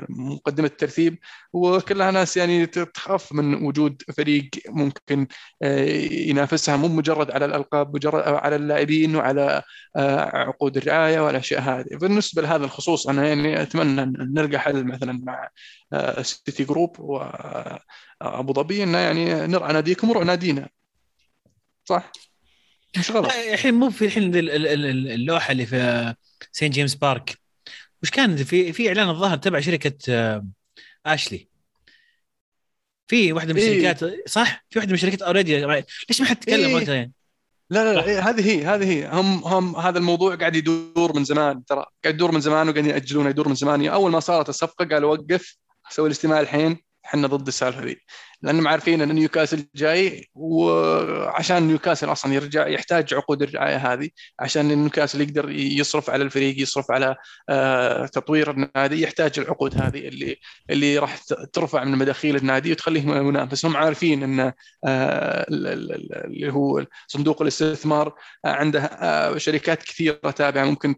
مقدمة الترتيب وكلها ناس يعني تخاف من وجود فريق ممكن آه، ينافسها مو مجرد على الألقاب مجرد على اللاعبين وعلى آه، عقود الرعاية والاشياء هذه. بالنسبة لهذا الخصوص أنا يعني أتمنى إن نلقى حل مثلا مع آه، سيتي جروب وابو ظبي إنه يعني نرعى ناديكم ورعوا نادينا. صح. مش غلط. لا، الحين مو في الحين ال- ال- ال- اللوحة اللي في سين جيمس بارك وش كان في في إعلان الظاهر تبع شركة آه، اشلي في واحدة من إيه. الشركات صح؟ في واحدة من الشركات already ليش ما حد تكلم إيه. وقتها يعني؟ لا لا, لا إيه، هذه هي هذه هي. هم هم هذا الموضوع قاعد يدور من زمان. ترى قاعد يدور من زمان وقاعدين يأجلونه يدور من زمان. أول ما صارت الصفقة قالوا وقف سوي الاجتماع الحين. إحنا ضد السالفة ذي. لأنهم عارفين إن نيوكاسل جاي وعشان نيوكاسل أصلا يرجع يحتاج عقود الرعاية هذه عشان نيوكاسل يقدر يصرف على الفريق يصرف على آه، تطوير النادي يحتاج العقود هذه اللي اللي راح ترفع من مداخيل النادي وتخليه منافس. هم عارفين إن آه، اللي هو صندوق الاستثمار عنده آه، شركات كثيرة تابعة ممكن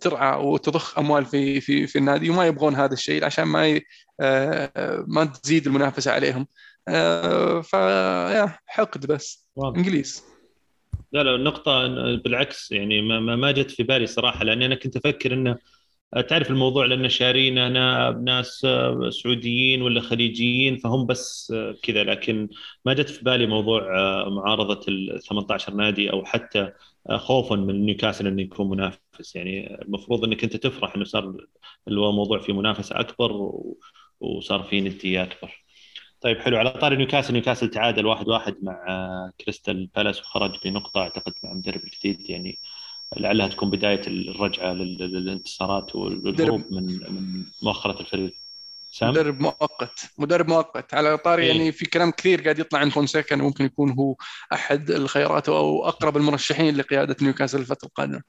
ترعى وتضخ أموال في في في النادي وما يبغون هذا الشيء عشان ما ما تزيد المنافسة عليهم. فيا حقد بس. واضح. إنجليز. لا لا النقطة بالعكس يعني ما ما جت في بالي صراحة لأني أنا كنت أفكر أنه تعرف الموضوع لأن شارين أنا ناس سعوديين ولا خليجيين فهم بس كذا لكن ما جت في بالي موضوع معارضة ال 18 نادي أو حتى خوفا من نيوكاسل إنه يكون منافس. يعني المفروض إنك أنت تفرح إنه صار الموضوع فيه منافسة أكبر وصار في نديه أكبر. طيب حلو. على طاري نيوكاسل نيوكاسل تعادل واحد واحد مع كريستال بالاس وخرج بنقطة أعتقد مع المدرب الجديد. يعني لعلها تكون بداية الرجعة للانتصارات والهروب من من مؤخرة الفريق. سام؟ مدرب مؤقت. مدرب مؤقت. على طاري إيه؟ يعني في كلام كثير قاعد يطلع عن فونسيكا ممكن يكون هو أحد الخيارات أو أقرب المرشحين لقيادة نيوكاسل الفترة القادمة.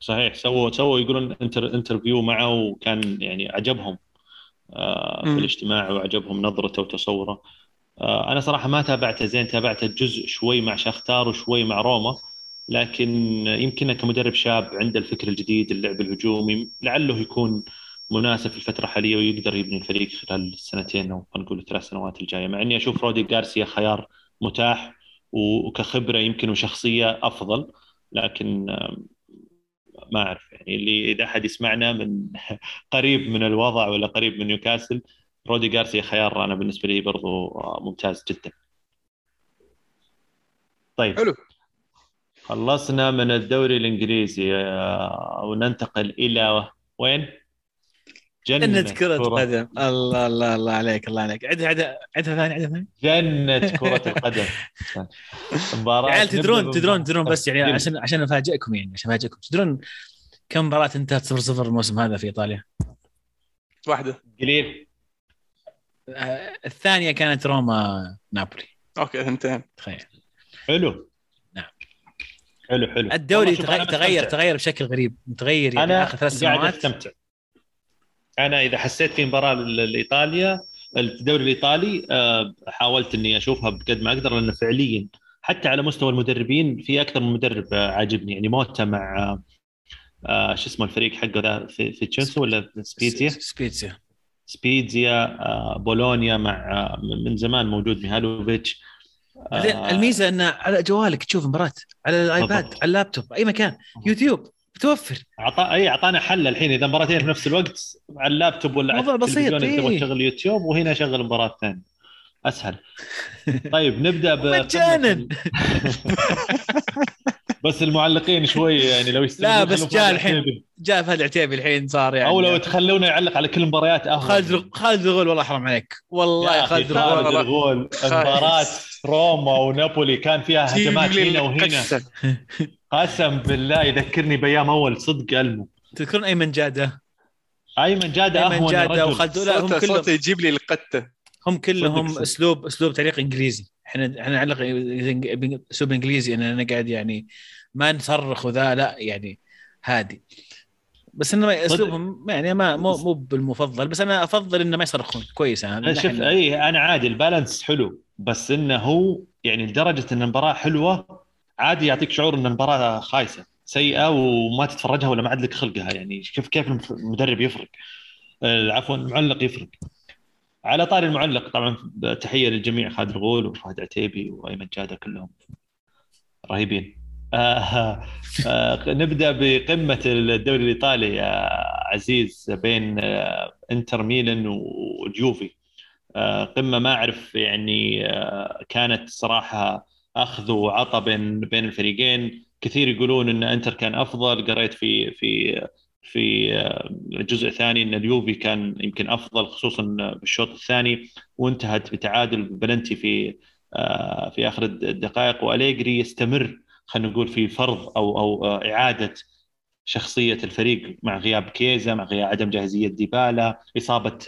صحيح. سووا سووا يقولون inter interview معه وكان يعني عجبهم في الاجتماع وعجبهم نظرته وتصوره. آه، أنا صراحة ما تابعته زين تابعته جزء شوي مع شختار وشوي مع روما لكن يمكن كمدرب شاب عنده الفكر الجديد اللعب الهجومي لعله يكون مناسب في الفترة الحالية ويقدر يبني الفريق خلال السنتين أو خلينا نقول الثلاث سنوات الجاية. مع إني أشوف رودي غارسيا خيار متاح وكخبرة يمكن وشخصية أفضل لكن ما أعرف يعني اللي إذا أحد يسمعنا من قريب من الوضع ولا قريب من نيوكاسل رودي جارسيا خيار أنا بالنسبة لي برضو ممتاز جدا. طيب. حلو. خلصنا من الدوري الإنجليزي آه، وننتقل إلى وين؟ جنة, كرة, قدم. الله الله الله عليك الله عليك. عدها عدها عدها ثاني عدها ثاني. جنة كرة القدم. مباراة عيال تدرون تدرون تدرون بس يعني عشان عشان أفاجئكم يعني عشان أفاجئكم. تدرون كم مباراة انتهت 0 0 الموسم هذا في إيطاليا؟ واحدة. قليل. آه، الثانية كانت روما نابولي. أوكي ثنتين تخيل. حلو. نعم. حلو حلو. الدوري تغير تغير, تغير بشكل غريب متغير يعني أنا آخر ثلاث سنوات. قاعد أستمتع. أنا إذا حسيت في مباراة لإيطاليا الدوري الإيطالي آه، حاولت إني أشوفها بقد ما أقدر لأنه فعليا حتى على مستوى المدربين في أكثر من مدرب آه، عاجبني. يعني موتا مع آه، شو اسمه الفريق حقه ذا في في تشيلسي ولا سبيتزيا؟ سبيتزيا. سبيتزيا بولونيا مع من زمان موجود ميهالوفيتش. الميزة انه على جوالك تشوف مباراة على الآيباد على اللابتوب أي مكان يوتيوب. توفر عطا إي أعطانا حل الحين إذا مباراتين في نفس الوقت على اللابتوب ولا على بسيط تبغى إيه. تشغل يوتيوب وهنا شغل مباراة ثانية. أسهل. طيب نبدأ ب مجانا. بس المعلقين شوي يعني لو لا بس جاء الحين. جاء فهد العتيبي الحين صار يعني. أو لو تخلونا يعلق على كل المباريات خالد خالد الغول والله حرام عليك. والله خالد الغول مباراة روما ونابولي كان فيها هجمات هنا وهنا. قسم بالله يذكرني بأيام أول صدق المو تذكرون أيمن جادة؟ أيمن جادة أيمن جادة وخالد لا هم كلهم يجيب لي القتة. هم كلهم اسلوب أسلوب تعليق إنجليزي. إحنا إحنا نعلق أسلوب إنجليزي إن أنا قاعد يعني ما نصرخ وذا لا يعني هادي. بس إنه أسلوبهم يعني ما مو مو بالمفضل بس أنا أفضل إنه ما يصرخون. كويس أنا شوف اي أنا عادي البالانس حلو. بس إنه هو يعني لدرجة إن المباراة حلوة عادي يعطيك شعور إن المباراة خايسة سيئة وما تتفرجها ولا ما عاد لك خلقها يعني شوف كيف المدرب يفرق؟ آه، عفوا المعلق يفرق. على طاري المعلق طبعا تحية للجميع خالد الغول وفهد عتيبي وأيمن جادة كلهم رهيبين. آه آه نبدأ بقمة الدوري الإيطالي يا عزيز بين آه إنتر ميلان واليوفي آه قمة ما أعرف يعني آه كانت صراحة أخذ وعطى بين بين الفريقين. كثير يقولون إن إنتر كان أفضل. قريت في في في الجزء الثاني إن اليوفي كان يمكن أفضل خصوصا بالشوط الثاني وانتهت بتعادل بلنتي في آه، في آخر الدقائق. وأليجري يستمر خلينا نقول في فرض أو أو إعادة شخصية الفريق مع غياب كيزا مع غياب عدم جاهزية ديبالا إصابة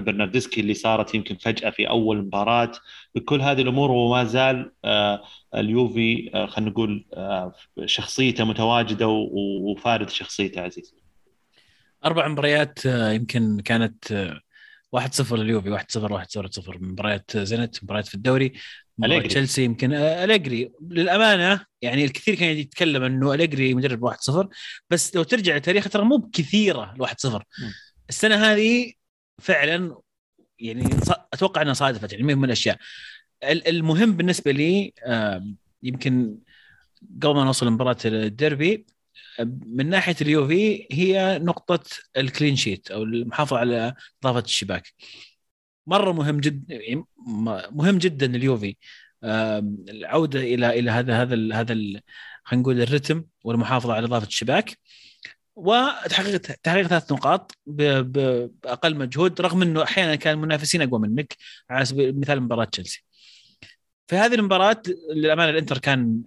برناردسكي اللي صارت يمكن فجأة في أول مباراة. بكل هذه الأمور وما زال آه، اليوفي آه، خلينا نقول آه، شخصيته متواجدة وفارض شخصيته عزيز أربع مباريات يمكن كانت 1-0 لليوفي 1-0 1-0 مباريات زنت مباريات في الدوري. مباراة تشيلسي يمكن أليجري. للأمانة يعني الكثير كان يتكلم إنه أليجري مدرب 1-0 بس لو ترجع لتاريخ ترى مو بكثيرة ال 1-0 السنة هذه فعلا يعني أتوقع إنها صادفت يعني من الأشياء. المهم بالنسبة لي يمكن قبل ما نوصل لمباراة الديربي من ناحية اليوفي هي نقطة الكلين شيت أو المحافظة على اضافه الشباك. مرة مهم جدا يعني مهم جدا اليوفي العودة إلى إلى هذا هذا هذا خلينا نقول الرتم والمحافظة على اضافه الشباك. وتحقيق تحقيق ثلاث نقاط بأقل مجهود رغم إنه أحيانا كان المنافسين أقوى منك على سبيل المثال مباراة تشيلسي. في هذه المباراة للأمانة الإنتر كان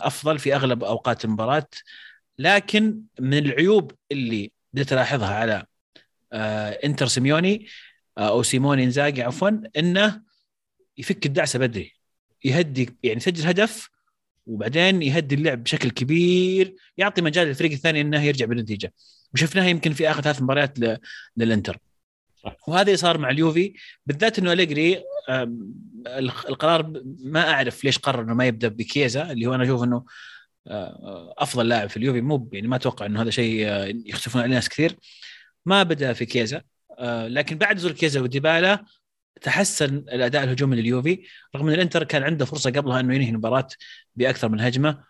أفضل في أغلب أوقات المباراة لكن من العيوب اللي بديت ألاحظها على آه، إنتر سيميوني آه، أو سيموني إنزاجي عفوا إنه يفك الدعسة بدري يهدي يعني يسجل هدف وبعدين يهدي اللعب بشكل كبير يعطي مجال للفريق الثاني إنه يرجع بالنتيجة. وشفناها يمكن في آخر ثلاث مباريات للإنتر. وهذا صار مع اليوفي بالذات إنه أليجري القرار ما أعرف ليش قرر إنه ما يبدأ بكيزا اللي هو أنا أشوف إنه آه، أفضل لاعب في اليوفي. مو يعني ما أتوقع إنه هذا شيء آه، يختلفون عليه ناس كثير. ما بدأ في كيزا آه، لكن بعد نزول كيزا وديبالا تحسن الأداء الهجومي لليوفي رغم إن الإنتر كان عنده فرصة قبلها إنه ينهي المباراة بأكثر من هجمة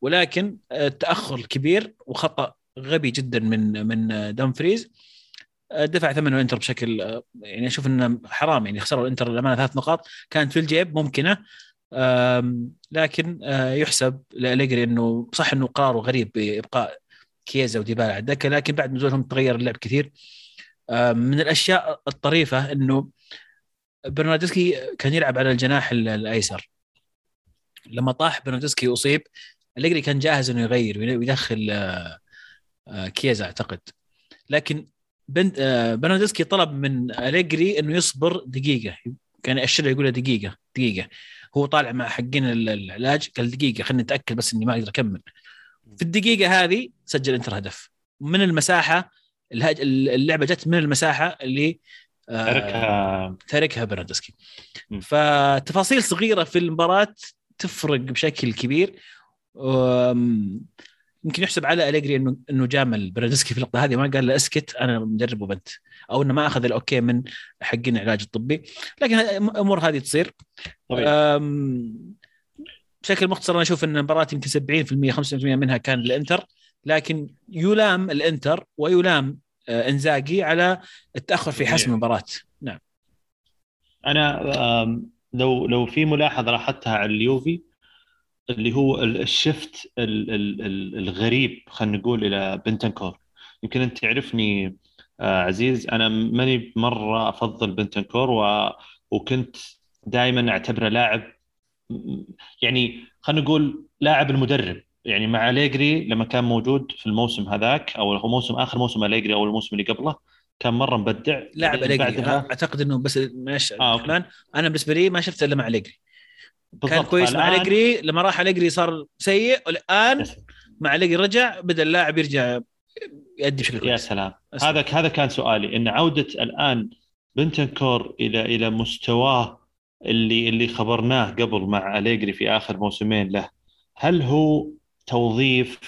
ولكن التاخر الكبير وخطأ غبي جدا من من دامفريز دفع ثمنه الإنتر بشكل يعني أشوف إنه حرام يعني خسروا الإنتر للامانه ثلاث نقاط. كانت في الجيب ممكنة لكن آه، يحسب لأليجري إنه صح إنه قراره غريب بإبقاء كيزا وديبالا على الدكة لكن بعد نزولهم تغير اللعب كثير. من الأشياء الطريفة إنه برناردسكي كان يلعب على الجناح الأيسر. لما طاح برناردسكي أصيب أليجري كان جاهز إنه يغير ويدخل آه، آه، كيزا أعتقد. لكن برناردسكي طلب من أليجري إنه يصبر دقيقة. كان ياشر يقول دقيقة دقيقة. هو طالع مع حقين العلاج قال دقيقة خلينا نتاكد بس إني ما أقدر أكمل. في الدقيقة هذه سجل إنتر هدف. من المساحة اللعبة جت من المساحة اللي آه، تركها. تركها برناردسكي فتفاصيل صغيرة في المباراة تفرق بشكل كبير. يمكن يحسب على أليجري انه إنه جامل برناردسكي في اللقطة هذه. ما قال له اسكت أنا مدرب وانت. أو إنه ما أخذ ال OK من حقين العلاج الطبي. لكن الأمور هذه تصير. بشكل مختصر أنا أشوف إن المباراة يمكن 70% 75% منها كان للانتر لكن يلام الإنتر ويلام آه، إنزاجي على التأخر في حسم المباراة. نعم. أنا لو لو في ملاحظة لاحظتها على اليوفي اللي هو الشفت الغريب خلينا نقول إلى بنتنكور. يمكن أنت تعرفني آه، عزيز أنا ماني مرة أفضل بنتنكور و... وكنت دائما أعتبره لاعب يعني خلينا نقول لاعب المدرب. يعني مع اليجري لما كان موجود في الموسم هذاك أو هو موسم آخر موسم اليجري أو الموسم اللي قبله كان مرة مبدع. لاعب اليجري أعتقد إنه بس معلش آه أنا بالنسبة لي ما شفته إلا مع اليجري كان كويس مع اليجري لما راح اليجري صار سيء والآن مع اليجري رجع بدأ اللاعب يرجع يؤدي بشكل كويس. يا سلام هذا هذا كان سؤالي. إن عودة الآن بنتنكور إلى إلى مستواه اللي اللي خبرناه قبل مع اليجري في آخر موسمين له هل هو توظيف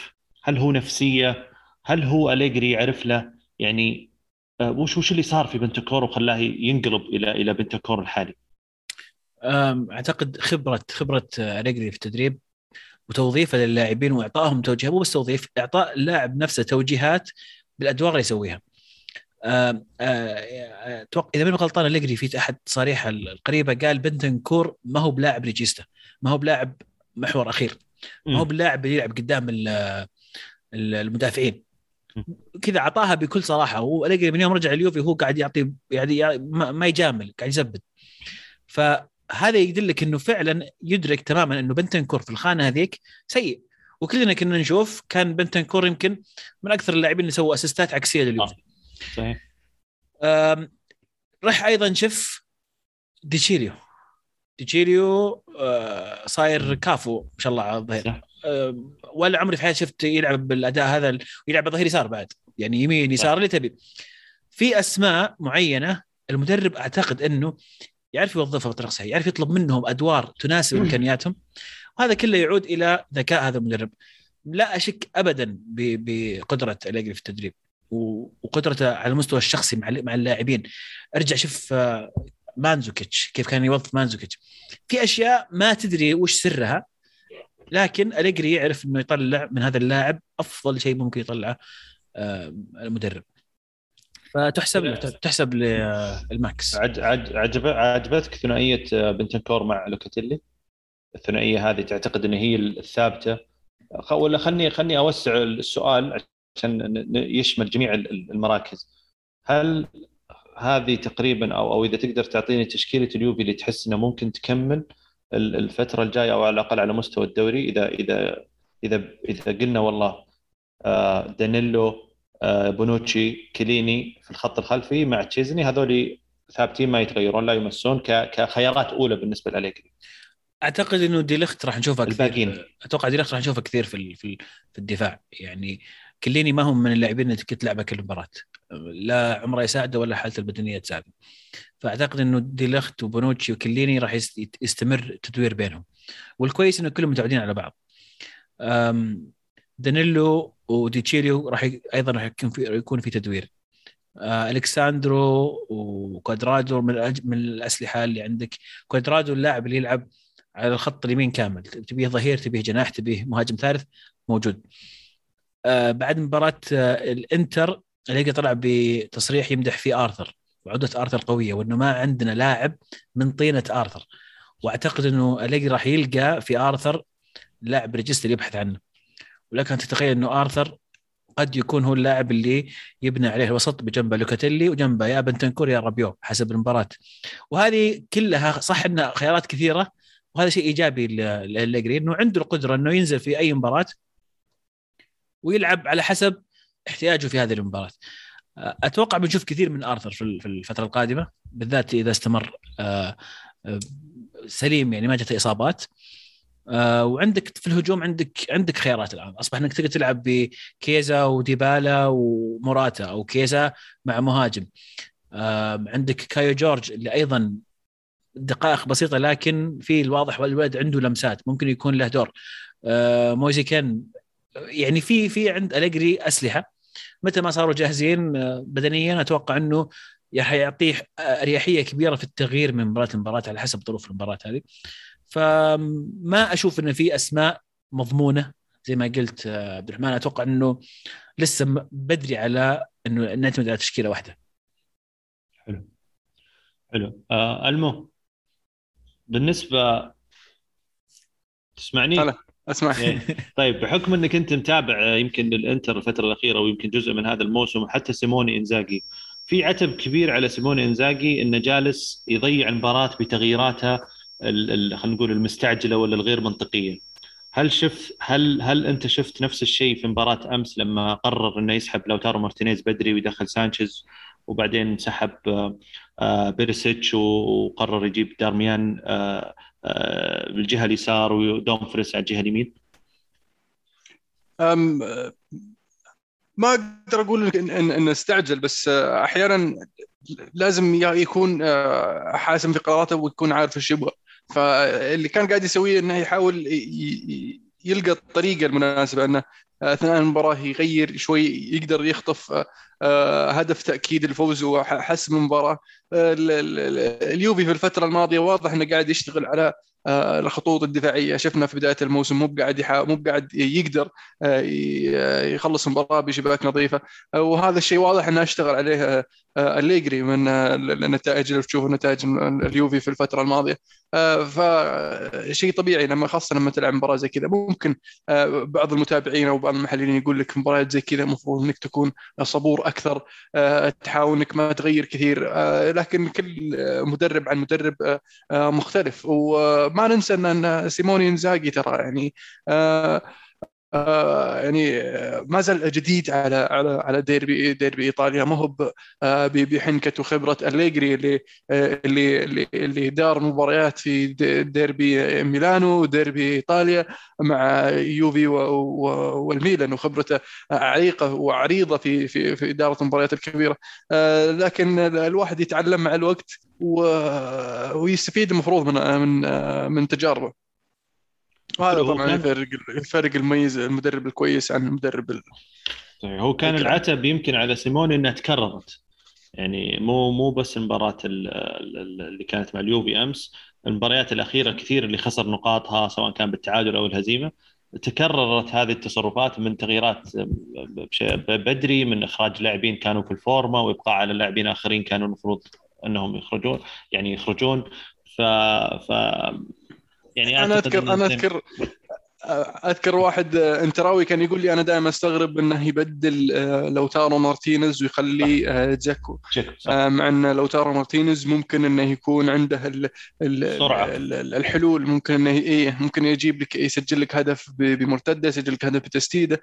هل هو نفسية هل هو أليجري يعرف له يعني آه، وش وش اللي صار في بنتكور وخلاه ينقلب إلى إلى بنتكور الحالي؟ أعتقد خبره خبرة أليجري في التدريب وتوظيفه للاعبين وإعطائهم توجيهات مو بس توظيف إعطاء اللاعب نفسه توجيهات بالأدوار اللي يسويها. أتوقع إذا ماني غلطان أليجري في أحد تصاريح القريبة قال بنتنكور ما هو بلاعب ريجيستا ما هو بلاعب محور أخير ما هو باللاعب اللي يلعب قدام المدافعين. كذا أعطاها بكل صراحة هو أليجري من يوم رجع اليوفي هو قاعد يعطي يعني ما يجامل قاعد يزبط. فهذا يدلك إنه فعلا يدرك تماما إنه بنتنكور في الخانة هذيك سيء. وكلنا كنا نشوف كان بنتنكور يمكن من أكثر اللاعبين اللي سووا أسيستات عكسية لليوفي. صحيح. راح أيضا شف دي تشيليو. دي تشيليو آه صاير كافو ما شاء الله على الظهير. آه ولا عمري في حياتي شفت يلعب بالأداء هذا ويلعب ظهير يسار بعد يعني يمين يسار اللي تبي. في أسماء معينة المدرب أعتقد إنه يعرف يوظفها بطريقة صحيحة يعرف يطلب منهم أدوار تناسب إمكانياتهم وهذا كله يعود إلى ذكاء هذا المدرب. لا أشك ابدا بقدرة اليجري في التدريب وقدرته على المستوى الشخصي مع مع اللاعبين. ارجع شوف آه، ماندزوكيتش كيف كان يوظف ماندزوكيتش. في أشياء ما تدري وش سرها لكن أليجري يعرف إنه يطلع من هذا اللاعب أفضل شيء ممكن يطلعه آه، المدرب. فتحسب تحسب للماكس عج عجب عجبتك ثنائية آه، بنتنكور مع لوكاتيلي؟ الثنائية هذه تعتقد إن هي الثابتة. ولا خلني خلني أوسع السؤال عشان يشمل جميع المراكز. هل هذه تقريبا أو أو إذا تقدر تعطيني تشكيلة اليوفي اللي تحس إنه ممكن تكمل الفترة الجاية أو على الأقل على مستوى الدوري اذا اذا اذا إذا قلنا والله آه، دانيلو آه، بونوتشي كيليني في الخط الخلفي مع تشيزني هذول ثابتين ما يتغيرون لا يمسون كخيارات أولى بالنسبة لاليجري أعتقد إنه ديليخت راح نشوفه كثير. الباقين أتوقع ديليخت راح نشوفه كثير في في الدفاع. يعني كيليني ما هم من اللاعبين اللي تلعبه كل مباراة. لا عمره يساعده ولا حالته البدنية تساعده. فأعتقد إنه ديليخت وبونوتشي وكليني راح يستمر التدوير بينهم. والكويس إنه كلهم متعودين على بعض. دانيلو وديتشيليو راح أيضا راح يكون في يكون في تدوير. ألكساندرو وكوادرادو من من الأسلحة اللي عندك. كوادرادو اللاعب اللي يلعب على الخط اليمين كامل. تبيه ظهير تبيه جناح تبيه مهاجم ثالث موجود. بعد مباراة آه الإنتر اللي طلع بتصريح يمدح في آرثر وعودة آرثر قوية وإنه ما عندنا لاعب من طينة آرثر. وأعتقد إنه أليجري راح يلقى في آرثر لاعب ريجيستا يبحث عنه. ولكن تتخيل إنه آرثر قد يكون هو اللاعب اللي يبنى عليه الوسط بجنبه لوكاتيلي وجنبه يا بنتنكور يا رابيو حسب المباراة. وهذه كلها صح إنها خيارات كثيرة وهذا شيء إيجابي لأليجري إنه عنده القدرة إنه ينزل في أي مباراة ويلعب على حسب احتياجه في هذه المباراة. أتوقع بنشوف كثير من آرثر في الفترة القادمة بالذات إذا استمر سليم يعني ما جت إصابات. وعندك في الهجوم عندك عندك خيارات الآن. أصبح إنك تقدر تلعب بكيزا وديبالا وموراتا أو كيزا مع مهاجم. عندك كايو جورج اللي أيضا دقائق بسيطة لكن في الواضح والولد عنده لمسات ممكن يكون له دور. موزي كان يعني في في عند الجري أسلحة متى ما صاروا جاهزين آه، بدنيا أتوقع إنه يعطيه أريحية كبيرة في التغيير من مباراة لمباراة على حسب ظروف المباراة هذه. فما أشوف إنه في أسماء مضمونة زي ما قلت آه، عبد الرحمن. أتوقع إنه لسه بدري على إنه نعتمد على تشكيلة واحدة. حلو. حلو. آه ألمو بالنسبة تسمعني؟ هلا أسمع إيه. طيب بحكم إنك أنت متابع آه، يمكن للانتر الفترة الأخيرة ويمكن جزء من هذا الموسم وحتى سيموني إنزاجي في عتب كبير على سيموني إنزاجي انه جالس يضيع المباراة بتغييراته خلينا نقول المستعجلة ولا الغير منطقية هل شفت هل هل أنت شفت نفس الشيء في مباراة أمس لما قرر إنه يسحب لوتارو مارتينيز بدري ويدخل سانشيز وبعدين سحب آه، آه، بيرسيتش وقرر يجيب دارميان بالجهة اليسار ودومفريس على الجهة اليمين؟ أم ما أقدر أقول ان ان استعجل بس أحيانا لازم يكون آه، حاسم في قراراته ويكون عارف إيش يبغى فاللي كان قاعد يسويه إنه يحاول يلقى الطريقة المناسبة انه أثناء المباراة يغير شوي يقدر يخطف آه، هدف تأكيد الفوز وحسم المباراة. اليوفي في الفترة الماضية واضح إنه قاعد يشتغل على آه، الخطوط الدفاعية. شفنا في بداية الموسم مو قاعد مو قاعد يقدر آه، يخلص المباراة بشباك نظيفة. وهذا الشيء واضح إنه اشتغل عليه الليجري من النتائج اللي تشوف نتائج اليوفي في الفترة الماضية. فشيء طبيعي لما خاصة لما تلعب مباراة زي كذا. ممكن بعض المتابعين أو بعض المحللين يقول لك مباريات زي كذا المفروض إنك تكون صبور أكثر آه، تحاول إنك ما تغير كثير. آه، لكن كل مدرب عن مدرب آه، مختلف. وما ننسى إن سيموني إنزاجي ترى يعني آه يعني ما زال جديد على على على ديربي ديربي إيطاليا. ما هو بحنكة وخبره أليجري اللي اللي اللي, دار مباريات في ديربي ميلانو وديربي إيطاليا مع يوفي والميلان وخبرته عريقة وعريضة في في في إدارة المباريات الكبيرة. آه لكن الواحد يتعلم مع الوقت ويستفيد المفروض من من من تجاربه. وهذا طبعا. الفرق الفرق المميز المدرب الكويس عن المدرب ال... طيب هو كان العتب يمكن على سيموني إنها تكررت. يعني مو مو بس المباراه اللي كانت مع اليوفي أمس المباريات الأخيرة كثير اللي خسر نقاطها سواء كان بالتعادل أو الهزيمة تكررت هذه التصرفات من تغييرات بدري من إخراج لاعبين كانوا في الفورمة وإبقاء على لاعبين آخرين كانوا المفروض إنهم يخرجون يعني يخرجون. ف, ف يعني أنا اذكر أنا اذكر أذكر واحد إنتراوي كان يقول لي أنا دائما أستغرب إنه يبدل آه، لوتارو مارتينيز ويخلي آه، جاكو. آه، مع إن لوتارو مارتينيز ممكن إنه يكون عنده ال ال الحلول. ممكن إنه إيه ممكن يجيب لك يسجل لك هدف بمرتدة يسجل لك هدف بتسديدة.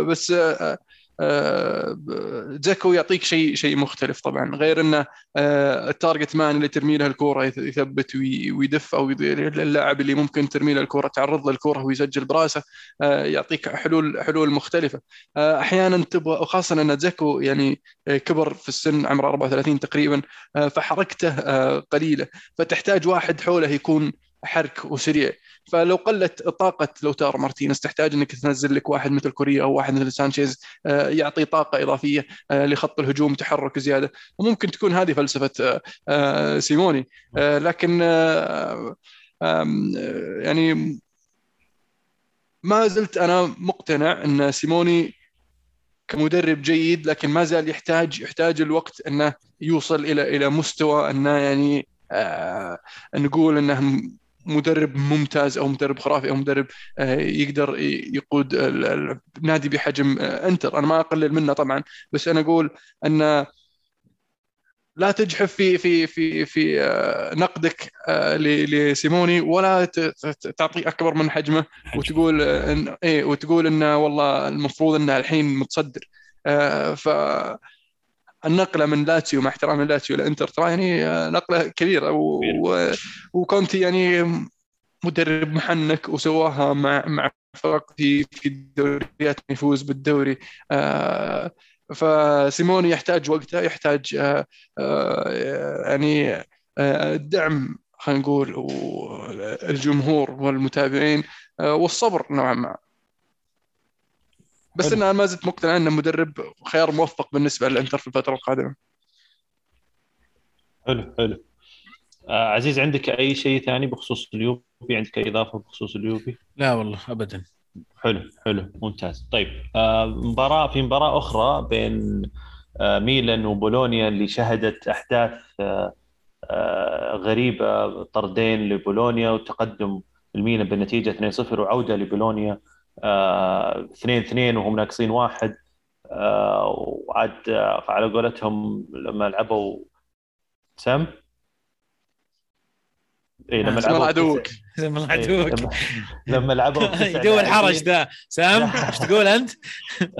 بس دجيكو يعطيك شيء شيء مختلف طبعا. غير إنه آه، ال target man اللي ترمي له الكورة يثبت ويدف أو اللاعب اللي ممكن ترمي له الكورة تعرض له الكورة ويسجل براسه آه، يعطيك حلول حلول مختلفة. آه، أحيانا تبغى وخاصة إن دجيكو يعني كبر في السن عمره 34 تقريبا فحركته قليلة. فتحتاج واحد حوله يكون حرك وسريع. فلو قلت طاقة لوتارو مارتينيز تحتاج إنك تنزل لك واحد مثل كوريا أو واحد مثل سانشيز آه، يعطي طاقة إضافية آه، لخط الهجوم تحرك زيادة. وممكن تكون هذه فلسفة آه، سيموني. لكن يعني ما زلت أنا مقتنع إن سيموني كمدرب جيد لكن ما زال يحتاج يحتاج الوقت إنه يوصل إلى إلى مستوى إنه يعني آه نقول إنه مدرب ممتاز أو مدرب خرافي أو مدرب آه، يقدر يقود النادي بحجم آه، إنتر. أنا ما أقلل منه طبعا بس أنا أقول أن لا تجحف في في في في آه، نقدك لسيموني ولا تعطي أكبر من حجمه وتقول إن إيه وتقول إنه والله المفروض إنه الحين متصدر. ف النقلة من لاتسيو مع احترامي لاتسيو لإنتر ترى يعني آه، نقلة كبيرة و... و... وكونتي يعني مدرب محنك وسواها مع مع فرق في في الدوريات يفوز بالدوري. آه فسيموني يحتاج وقته يحتاج آه آه يعني الدعم خلينا نقول الجمهور والمتابعين والصبر نوعا ما. بس أنا ما زلت مقتنع إنه مدرب خيار موفق بالنسبة للإنتر في الفترة القادمة. حلو حلو. آه عزيز عندك أي شيء ثاني بخصوص اليوفي؟ عندك أي إضافة بخصوص اليوفي؟ لا والله ابدا. حلو حلو. ممتاز. طيب آه مباراة في مباراة أخرى بين آه ميلان وبولونيا اللي شهدت أحداث آه آه غريبة طردين لبولونيا وتقدم الميلان بالنتيجه 2-0 وعودة لبولونيا. آه، اثنين اثنين وهم ناقصين واحد. آه، وعاد آه، على قولتهم لما لعبوا سم. اي لما لعبوا عدوك لما عدوك لما لعبوا جو الحرج ذا. سام إيش تقول أنت؟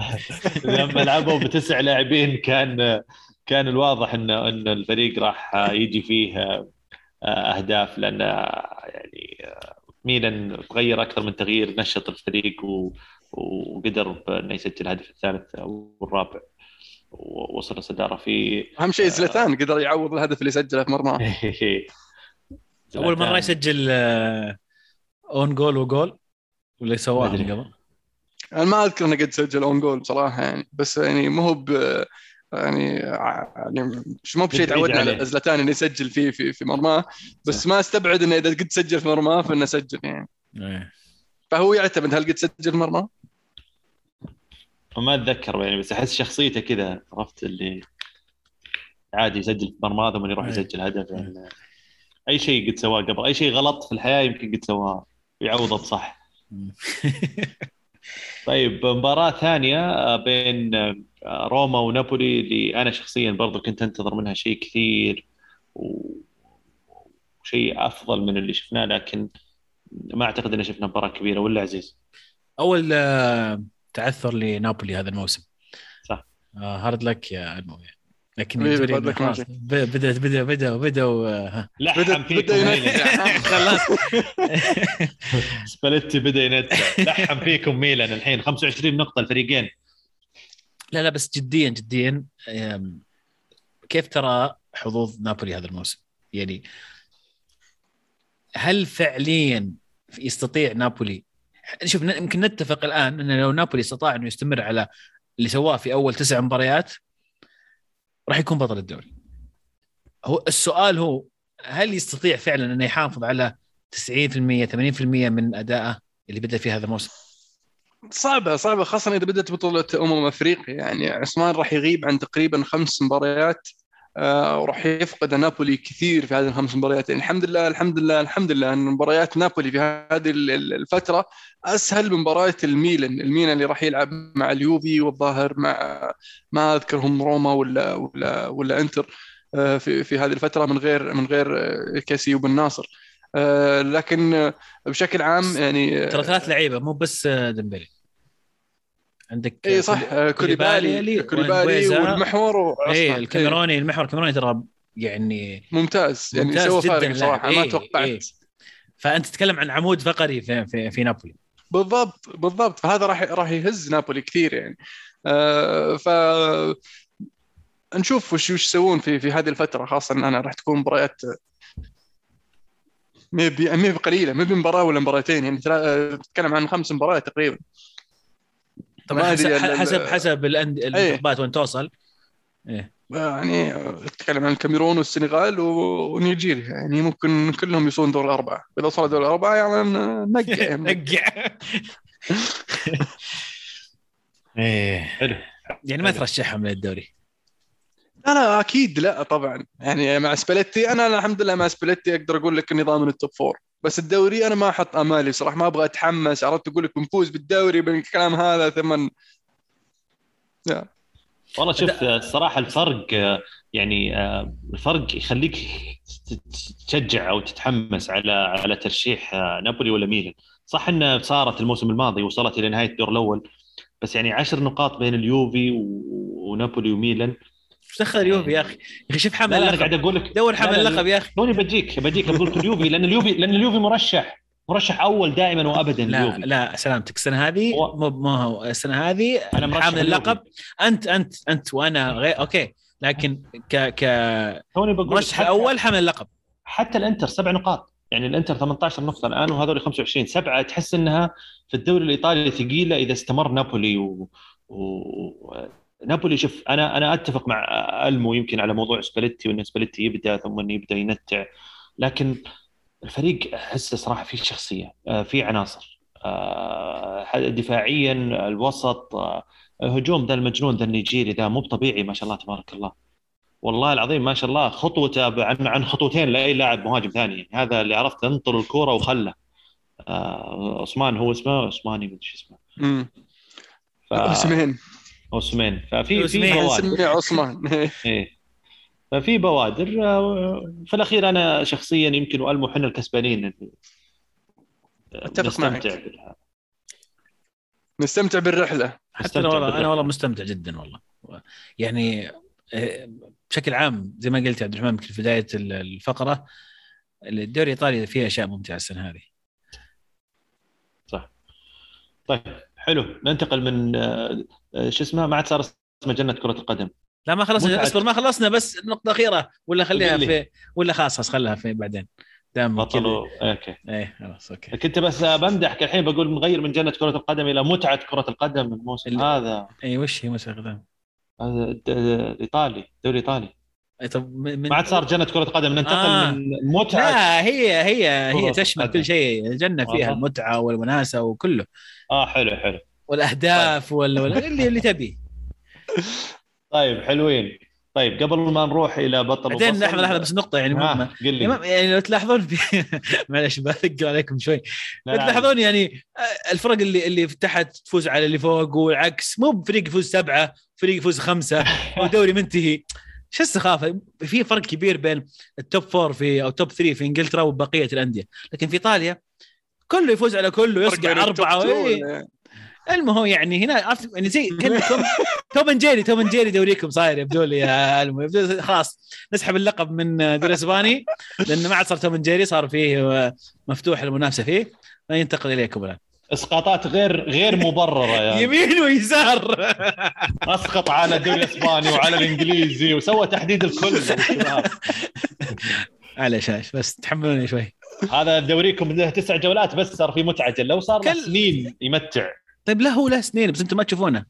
لما لعبوا بتسع لاعبين كان كان الواضح إن إن الفريق راح يجي فيه أهداف لأن يعني ميلان غير أكثر من تغيير نشط الفريق و... وقدر انه يسجل الهدف الثالث والرابع ووصل الصداره في أهم شيء زلتان آه... قدر يعوض الهدف اللي سجله في مرماه أول مرة يسجل own goal و goal ولا سواها من قبل؟ أنا ما أذكر إنه قد سجل own goal بصراحه يعني بس يعني مو هو يعني يعني مو بشيء تعودنا على زلاتان انه يسجل في في في مرماه. بس ما استبعد إنه إذا قد سجل في مرماه فإنه سجل يعني. إيه. فهو يعتمد هل قد سجل في مرماه؟ ما أتذكر يعني بس أحس شخصيته كذا عرفت اللي عادي يسجل في مرماه ثم يروح إيه. يسجل هدف يعني. أي شيء قد سواه قبل أي شيء غلط في الحياة يمكن قد سواه يعوضه بصح. طيب مباراة ثانية بين روما ونابولي اللي أنا شخصيا برضو كنت أنتظر منها شيء كثير وشيء أفضل من اللي شفناه لكن ما أعتقد ان شفنا مباراة كبيرة. ولا عزيز؟ أول آه، تعثر لنابولي هذا الموسم. صح. هارد لك يا المو لكن حبيبي، يبدو hard لي luck خلاص ماشي. ب- بدأت بدأ بدأ بدأوا آه، لحم فيكم ميلان ينتهي. خلاص. سباليتي بدأ ينتع لحم فيكم ميلان الحين 25 نقطة الفريقين. لا لا بس جديا جديا كيف ترى حظوظ نابولي هذا الموسم؟ يعني هل فعليا يستطيع نابولي شوف يمكن نتفق الآن ان لو نابولي استطاع إنه يستمر على اللي سواه في أول تسع مباريات راح يكون بطل الدوري. هو السؤال هو هل يستطيع فعلا إنه يحافظ على 90% 80% من ادائه اللي بدأ في هذا الموسم؟ صعبة صعبة خاصة إذا بدأت بطولة أمم أفريقيا. يعني عثمان راح يغيب عن تقريبا خمس مباريات آه، وراح يفقد نابولي كثير في هذه الخمس مباريات. يعني الحمد لله الحمد لله الحمد لله أن مباريات نابولي في هذه ال- ال- الفترة أسهل من مباراة الميلان. الميلان اللي راح يلعب مع اليوفي والظاهر مع ما أذكرهم روما ولا ولا ولا إنتر آه، في في هذه الفترة من غير من غير آه، كاسي وبن ناصر. لكن بشكل عام يعني ترى ثلاث لعيبة مو بس ديمبلي عندك اي صح آه، كوليبالي كوليبالي. والمحور. اي إيه، الكاميروني المحور الكاميروني ترى يعني ممتاز يعني ممتاز سوى فارق. صراحة ما إيه، توقعت إيه. فأنت تتكلم عن عمود فقري في في, في نابولي بالضبط بالضبط فهذا راح راح يهز نابولي كثير يعني آه ف نشوف وش وش يسوون في في هذه الفترة خاصة إن أنا راح تكون مباريات ما هي ما هي قليلة ما هي مباراة ولا مباراتين يعني ترى- تتكلم عن خمس مباريات تقريبا طبعا حسب حسب المنتخبات وين توصل. إيه. يعني تتكلم عن الكاميرون والسنغال ونيجيريا. يعني ممكن كلهم يوصلون دور الأربعة. إذا وصلوا دور الأربعة يعني نقع. نقع. إيه. حلو. يعني ما ترشحهم للدوري لا لا أكيد لا طبعا. يعني مع سباليتي أنا أنا الحمد لله مع سباليتي أقدر أقول لك إني ضامن ال top four بس الدوري أنا ما أحط أمالي صراحة ما أبغى أتحمس عرفت؟ أقول لك بنفوز بالدوري بالكلام هذا ثم والله شوف الصراحة الفرق يعني الفرق يخليك تشجع أو تتحمس على على ترشيح نابولي ولا ميلان. صح انها صارت الموسم الماضي وصلت إلى نهاية الدور الأول بس يعني عشر نقاط بين اليوفي ونابولي وميلان إيش دخل اليوفي يا أخي؟ يا أخي شوف حمل لا أنا قاعد أقول لك دور حمل اللقب يا أخي. توني بجيك بجيك بقول لك اليوفي لأن اليوفي لأن اليوفي مرشح مرشح أول دائما وابدا لا اليوفي. لا سلامتك. السنة هذه مو مو هو. السنة هذه أنا مرشح حامل. اللقب. انت انت أنت وأنا غير okay. لكن ك توني بقول حتى- الأول حامل اللقب. حتى الإنتر سبع نقاط. يعني الإنتر 18 نقطة الآن وهذول 25 سبعة تحس إنها في الدوري الإيطالي ثقيلة إذا استمر نابولي و... و... نابولي شوف أنا أنا أتفق مع ألمو يمكن على موضوع سباليتي وإن سباليتي يبدأ ثم إنه يبدأ ينتع. لكن الفريق أحسه صراحة فيه شخصية آه، فيه عناصر. آه، دفاعيا الوسط آه، الهجوم ذا المجنون ذا النيجيري ذا مو طبيعي ما شاء الله تبارك الله. والله العظيم ما شاء الله خطوته عن عن خطوتين لأي لاعب مهاجم ثاني. يعني هذا اللي عرفت انطر الكورة وخله. عثمان هو اسمه؟ عثماني مدري شو اسمه. ف... اسمين. عثمان. ففي في عثمان. بوادر. عثمان. إيه. ففي بوادر. في الأخير أنا شخصيا يمكن والمو إحنا الكسبانين. أتفق معك. نستمتع بالها. نستمتع بالرحلة. حتى أنا والله بالرحلة. أنا والله مستمتع جدا والله. يعني آه، بشكل عام زي ما قلت يا عبد الرحمن يمكن في بداية ال- الفقرة الدوري الإيطالي فيه أشياء ممتعة السنة هذه. طيب حلو. ننتقل من آه، شو اسمه ما عاد صار اسمه جنة كرة القدم. لا ما خلصنا. اصبر ما خلصنا بس نقطه اخيره ولا خليها. في ولا خلاص خلاص خليها في بعدين. دام بطلوا okay. إيه خلاص okay. كنت بس بمدحك الحين بقول نغير من جنة كرة القدم إلى متعة كرة القدم. الموسم ال- هذا. اي وش هي مسألة قدام هذا الايطالي الدوري الايطالي إيه طب من ما عاد صار جنة كرة قدم ننتقل آه. من متعة لا هي هي هي تشمل القدم. كل شيء. الجنة فيها. المتعة والوناسه وكله. آه حلو حلو. والأهداف ولا ولا اللي اللي تبي طيب حلوين. طيب قبل ما نروح إلى بطل بعدين لحظه لحظة بس نقطة يعني مهمه آه قل لي. يعني يعني لو تلاحظون في معلش بثقل عليكم شوي. لو لا، تلاحظون يعني آه، الفرق اللي اللي في تحت تفوز على اللي فوق والعكس مو فريق يفوز سبعة فريق يفوز خمسة ودوري منتهي. شو السخافة؟ في فرق كبير بين ال top four في أو top 3 في إنجلترا وبقية الأندية. لكن في إيطاليا كله يفوز على كله يصقع بين أربعة المهم يعني هنا عرفت يعني زي كانكم Tom and Jerry Tom and Jerry دوريكم صاير يبدو لي المهم يبدو خلاص نسحب اللقب من دوري إسباني لأنه ما عاد صار Tom and Jerry صار فيه مفتوح المنافسة فيه. ينتقل إليكم الآن. إسقاطات غير غير مبررة يعني. يمين ويسار. أسقط على الدوري الإسباني وعلى الإنجليزي وسوى تحديد الكل. معلش بس تحملوني شوي. هذا دوريكم له تسع جولات بس صار في متعة. لو صار كل... سنين يمتع. طيب له هو له سنين بس أنتم ما تشوفونه.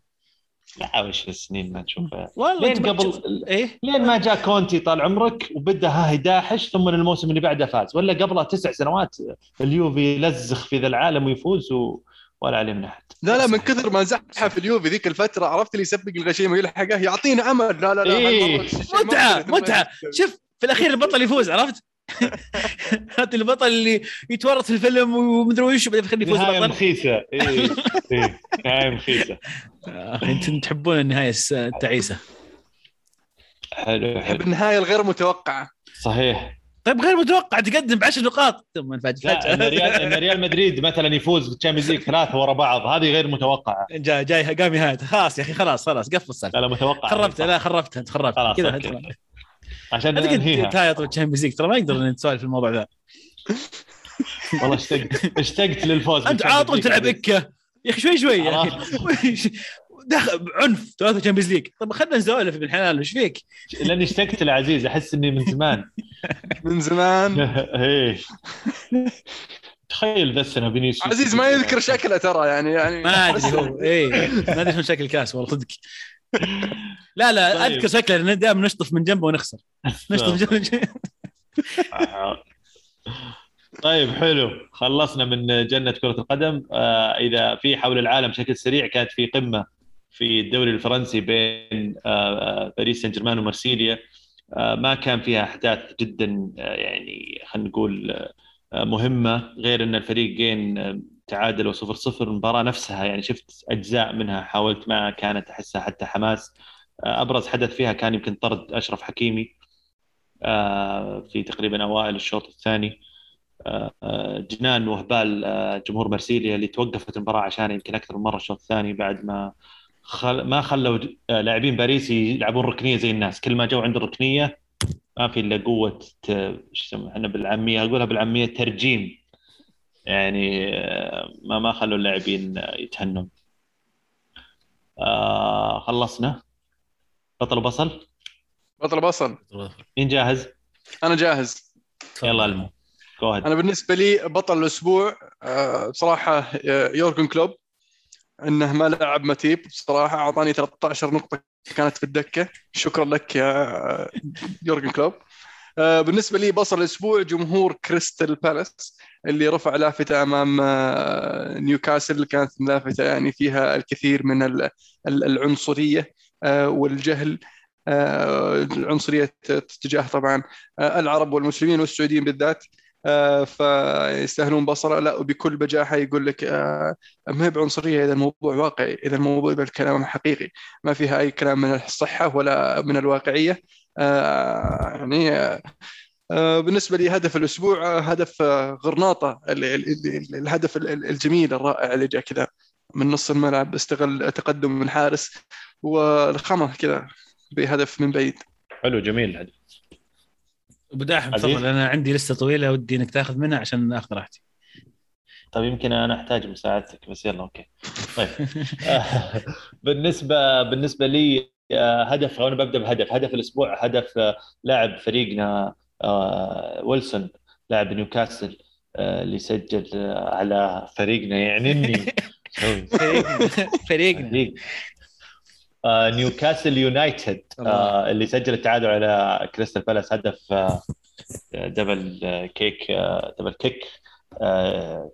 لا وش السنين ما نشوفه والله لين قبل إيه؟ لين ما جاء كونتي طال عمرك وبدأ ها يداحش ثم الموسم اللي بعده فاز. ولا قبلها تسع سنوات اليوفي يلزخ في ذا العالم ويفوز و... ولا عليه من احد لا لا من كثر ما زحها في اليوفي ذيك الفترة عرفت اللي يسبق الغشيم يلحقه؟ يعطينا امل لا لا لا إيه. متعة متعة. شوف في الأخير البطل يفوز عرفت؟ هات البطل اللي يتورط في الفيلم ومدري وش بعدين يخليه يفوز نهاية مخيسه إيه. إيه. نهاية مخيسه أنتم تحبون النهاية التعيسة. حلو احب النهاية الغير متوقعة. صحيح. طيب غير متوقع تقدم بعشر نقاط. ثم فجأة. إن ريال إن ريال مدريد مثلا يفوز بال Champions League ثلاثة ورا بعض هذه غير متوقعة. جاي جاي قام يهاد خلاص يا أخي خلاص خلاص قفل السالفه لا لا متوقع خربتها لا خربتها انت خربتها كذا عشان ننهيها. تايط والتشامبيونز ليج ترى ما يقدر نسولف في الموضوع ذا. والله اشتقت اشتقت للفوز أنت عاطل تلعب إكة. يا أخي شوي شوي دخل عنف ثلاثة تشامبيونز ليج طب خلينا نسولف ابن حلال إيش فيك؟ لأني اشتقت لعزيز أحس إني من زمان. من زمان؟ إيه. تخيل ذا السنة فينيسيوس عزيز ما يذكر شكله ترى يعني يعني ما أدري هو. إيه. ما أدري شكل الكاس والله صدق. لا لا طيب. أذكر شكله لأن دائما نشطف من جنبه ونخسر. نشطف من جنبه. طيب حلو. خلصنا من جنة كرة القدم. آه إذا في حول العالم بشكل سريع كانت في قمة في الدوري الفرنسي بين آه باريس سان جيرمان ومارسيليا. آه ما كان فيها أحداث جدا آه يعني خلينا نقول آه مهمة غير أن الفريقين تعادلوا صفر صفر المباراة نفسها يعني شفت أجزاء منها حاولت ما كانت أحسها حتى حماس. أبرز حدث فيها كان يمكن طرد أشرف حكيمي في تقريبا أوائل الشوط الثاني. جنان وهبال جمهور مرسيليا اللي توقفت المباراة عشان يمكن أكثر من مرة الشوط الثاني بعد ما خل... ما خلوا لاعبين باريس يلعبون ركنية زي الناس. كل ما جو عند الركنية ما في إلا قوة إيش يسمى إحنا بالعامية أقولها بالعامية ترجيم. يعني ما ما خلوا اللاعبين يتهنون آه خلصنا. بطل بصل؟ بطل بصل. مين جاهز؟ أنا جاهز. يلا ألمو. أنا بالنسبة لي بطل الأسبوع بصراحة يورجن كلوب. إنه ما لعب ماتيب بصراحة. أعطاني 13 نقطة كانت في الدكة. شكرا لك يا يورجن كلوب. بالنسبة لي بصل الأسبوع جمهور كريستال بالاس اللي رفع لافتة أمام نيوكاسل كانت لافتة يعني فيها الكثير من العنصرية والجهل العنصريه تجاه طبعا العرب والمسلمين والسعوديين بالذات فيستاهلون بصره لا وبكل بجاحة يقول لك ما هي بعنصرية إذا الموضوع واقعي إذا الموضوع بالكلام حقيقي ما فيها أي كلام من الصحة ولا من الواقعية. يعني بالنسبة لي هدف الأسبوع هدف غرناطة الهدف الجميل الرائع اللي جاء كذا من نص الملعب استغل تقدم من الحارس والخمه كذا بهدف من بعيد. حلو جميل الهدف. بداح تفضل أنا عندي لستة طويلة ودي إنك تاخذ منها عشان أخذ راحتي. طيب يمكن أنا أحتاج مساعدتك بس يلا أوكي. طيب. بالنسبة بالنسبة لي هدف أنا ببدأ بهدف. هدف الأسبوع هدف لاعب فريقنا ويلسون لاعب نيوكاسل اللي سجل على فريقنا يعني إني. فريقنا آه نيوكاسل يونايتد آه اللي سجل التعادل على كريستال بالاس. هدف آه double kick double kick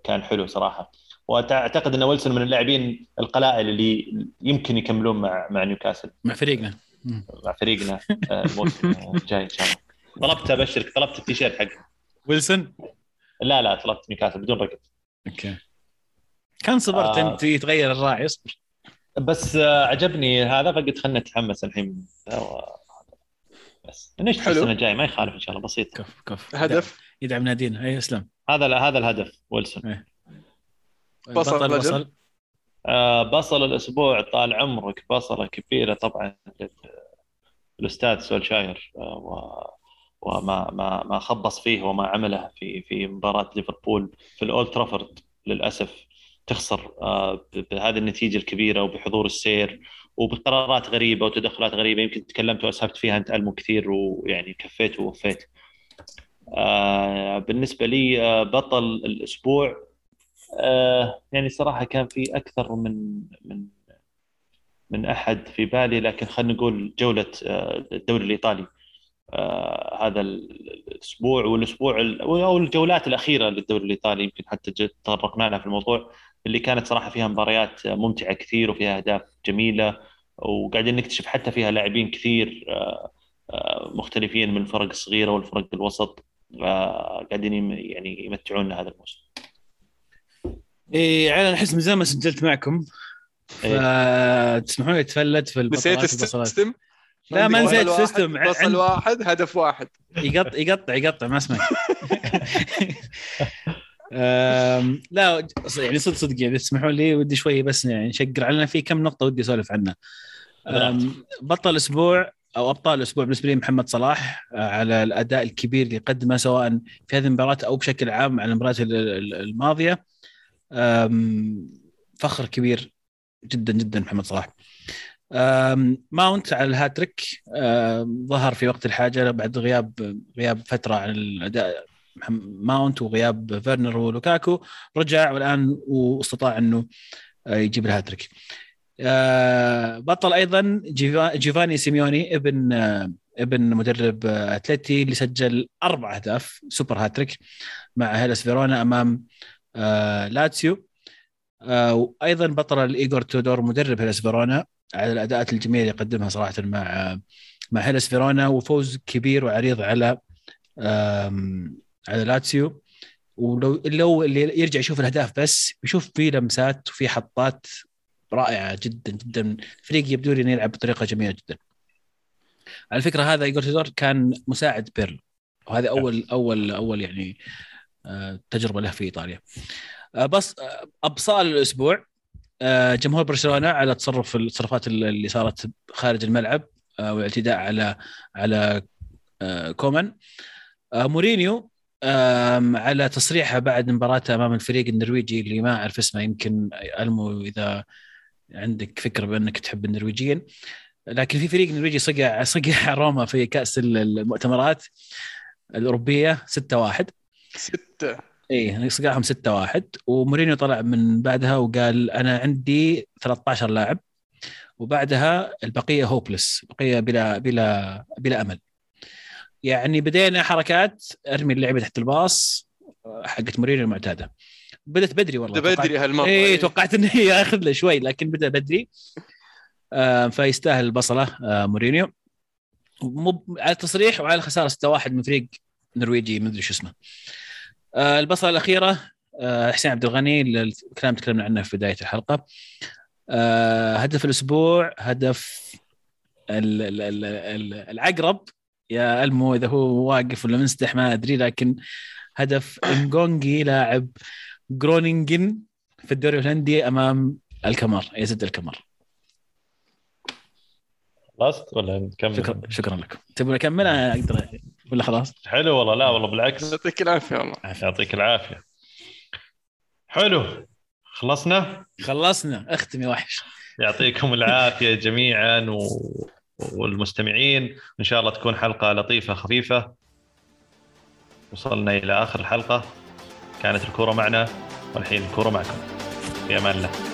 كان حلو صراحة. وأعتقد أن ويلسون من اللاعبين القلائل اللي يمكن يكملون مع مع نيوكاسل. مع فريقنا. مع فريقنا. الموسم الجاي إن شاء الله. طلبت أبشرك. طلبت التيشيرت حقه ويلسون؟ لا لا طلبت نيوكاسل بدون رقم. okay. كان صبرت آه. أنت يتغير الراعي اصبر. بس عجبني هذا. فقلت خلنا نتحمس الحين. بس. نشتغل السنة الجايه ما يخالف إن شاء الله. بسيط. كف كف. هدف. يدعم نادينا. أي أسلم. هذا هذا الهدف ويلسون. أيه. بصل, بصل. آه بصل الأسبوع طال عمرك. بصلة كبيرة طبعا الاستاذ سولشاير آه و وما ما ما خبص فيه وما عمله في في مباراة ليفربول في الأولد ترافورد. للأسف تخسر آه، بهذه النتيجة الكبيرة وبحضور السير وبقرارات غريبة وتدخلات غريبة. يمكن تكلمت واسهبت فيها أنت ألمو كثير ويعني كفيت ووفيت. آه، بالنسبة لي آه، بطل الأسبوع يعني صراحة كان في أكثر من من من أحد في بالي لكن خلينا نقول جولة الدوري الإيطالي آه هذا الأسبوع والأسبوع أو الجولات الأخيرة للدوري الإيطالي يمكن حتى تطرقنا لها في الموضوع اللي كانت صراحة فيها مباريات ممتعة كثير وفيها أهداف جميلة وقاعدين نكتشف حتى فيها لاعبين كثير آه آه مختلفين من الفرق الصغيرة والفرق الوسط آه، قاعدين يعني يمتعونا هذا الموسم. إيه على احس من زمان ما سجلت معكم. إيه. فتسمحون لي اتفلت في نسيت ال system؟ لا ما نسيت system فصل واحد هدف واحد. يقطع يقطع يقطع ما اسمع. لا يعني صدق صدق يعني تسمحوا لي؟ ودي شوي بس يعني نشقر. علينا في كم نقطة ودي أسولف عنها. بطل الأسبوع أو أبطال الأسبوع بالنسبة لي محمد صلاح آه، على الأداء الكبير اللي قدمه سواء في هذه المباراة أو بشكل عام على المباريات الماضية. فخر كبير جدا جدا محمد صلاح. ماونت على الهاتريك. ظهر في وقت الحاجة بعد غياب غياب فترة عن الأداء ماونت وغياب فيرنر ولوكاكو. رجع والآن واستطاع أنه آه، يجيب الهاتريك. آه، بطل أيضا جيوفاني سيميوني ابن آه، ابن مدرب اتلتي اللي سجل أربع أهداف سوبر هاتريك مع هيلاس فيرونا أمام لاتسيو. وأيضا بطل الايجور تودور مدرب هيلاس فيرونا. على الأداءات الجميلة اللي قدمها صراحة مع مع هيلاس فيرونا وفوز كبير وعريض على على لاتسيو. ولو لو اللي يرجع يشوف الأهداف بس يشوف في لمسات وفي حطات رائعة جدا جدا. الفريق يبدو لي إنه يلعب بطريقة جميلة جدا. على فكرة هذا ايجور تودور كان مساعد بيرلو. وهذا أول أول أول يعني آه، تجربة له في إيطاليا. آه، بس آه، ابصال الأسبوع آه، جمهور برشلونة على تصرف التصرفات اللي صارت خارج الملعب والاعتداء على على كومان. مورينيو على تصريحه بعد مباراته أمام الفريق النرويجي اللي ما أعرف اسمه يمكن ألمو إذا عندك فكرة بأنك تحب النرويجيين. لكن في فريق نرويجي صقع صقع روما في كأس المؤتمرات الأوروبية 6 1 6 إيه صقعهم 6 1 ومورينيو طلع من بعدها وقال أنا عندي 13 لاعب. وبعدها البقية hopeless بقية بلا بلا بلا أمل. يعني بدينا حركات أرمي اللعبة تحت الباص حقت مورينيو المعتادة. بدأت بدري والله. بدري هالمرة. إيه. توقعت إنه ياخذ له شوي لكن بدأ بدري. آه فيستاهل البصلة آه مورينيو. مو على التصريح وعلى الخساره 6 1 من فريق نرويجي ما أدري شو اسمه. البصلة الأخيرة آه، حسين عبد الغني الكلام تكلمنا عنه في بداية الحلقة. آه، هدف الأسبوع هدف العقرب. يا ألمو إذا هو واقف ولا منسدح ما أدري لكن هدف انجونجي لاعب جرونينجن في الدوري الهولندي أمام الكمر يزد الكمر خلصت ولا نكمل؟ شكرا شكرا لكم تبون اكمل أنا أقدر. ولا خلاص؟ حلو والله لا والله بالعكس. يعطيك العافية والله. يعطيك العافية. حلو خلصنا؟ خلصنا. اختم يا وحش. يعطيكم العافية جميعا و... والمستمعين. إن شاء الله تكون حلقة لطيفة خفيفة. وصلنا إلى آخر الحلقة. كانت الكورة معنا والحين الكورة معكم. في أمان الله.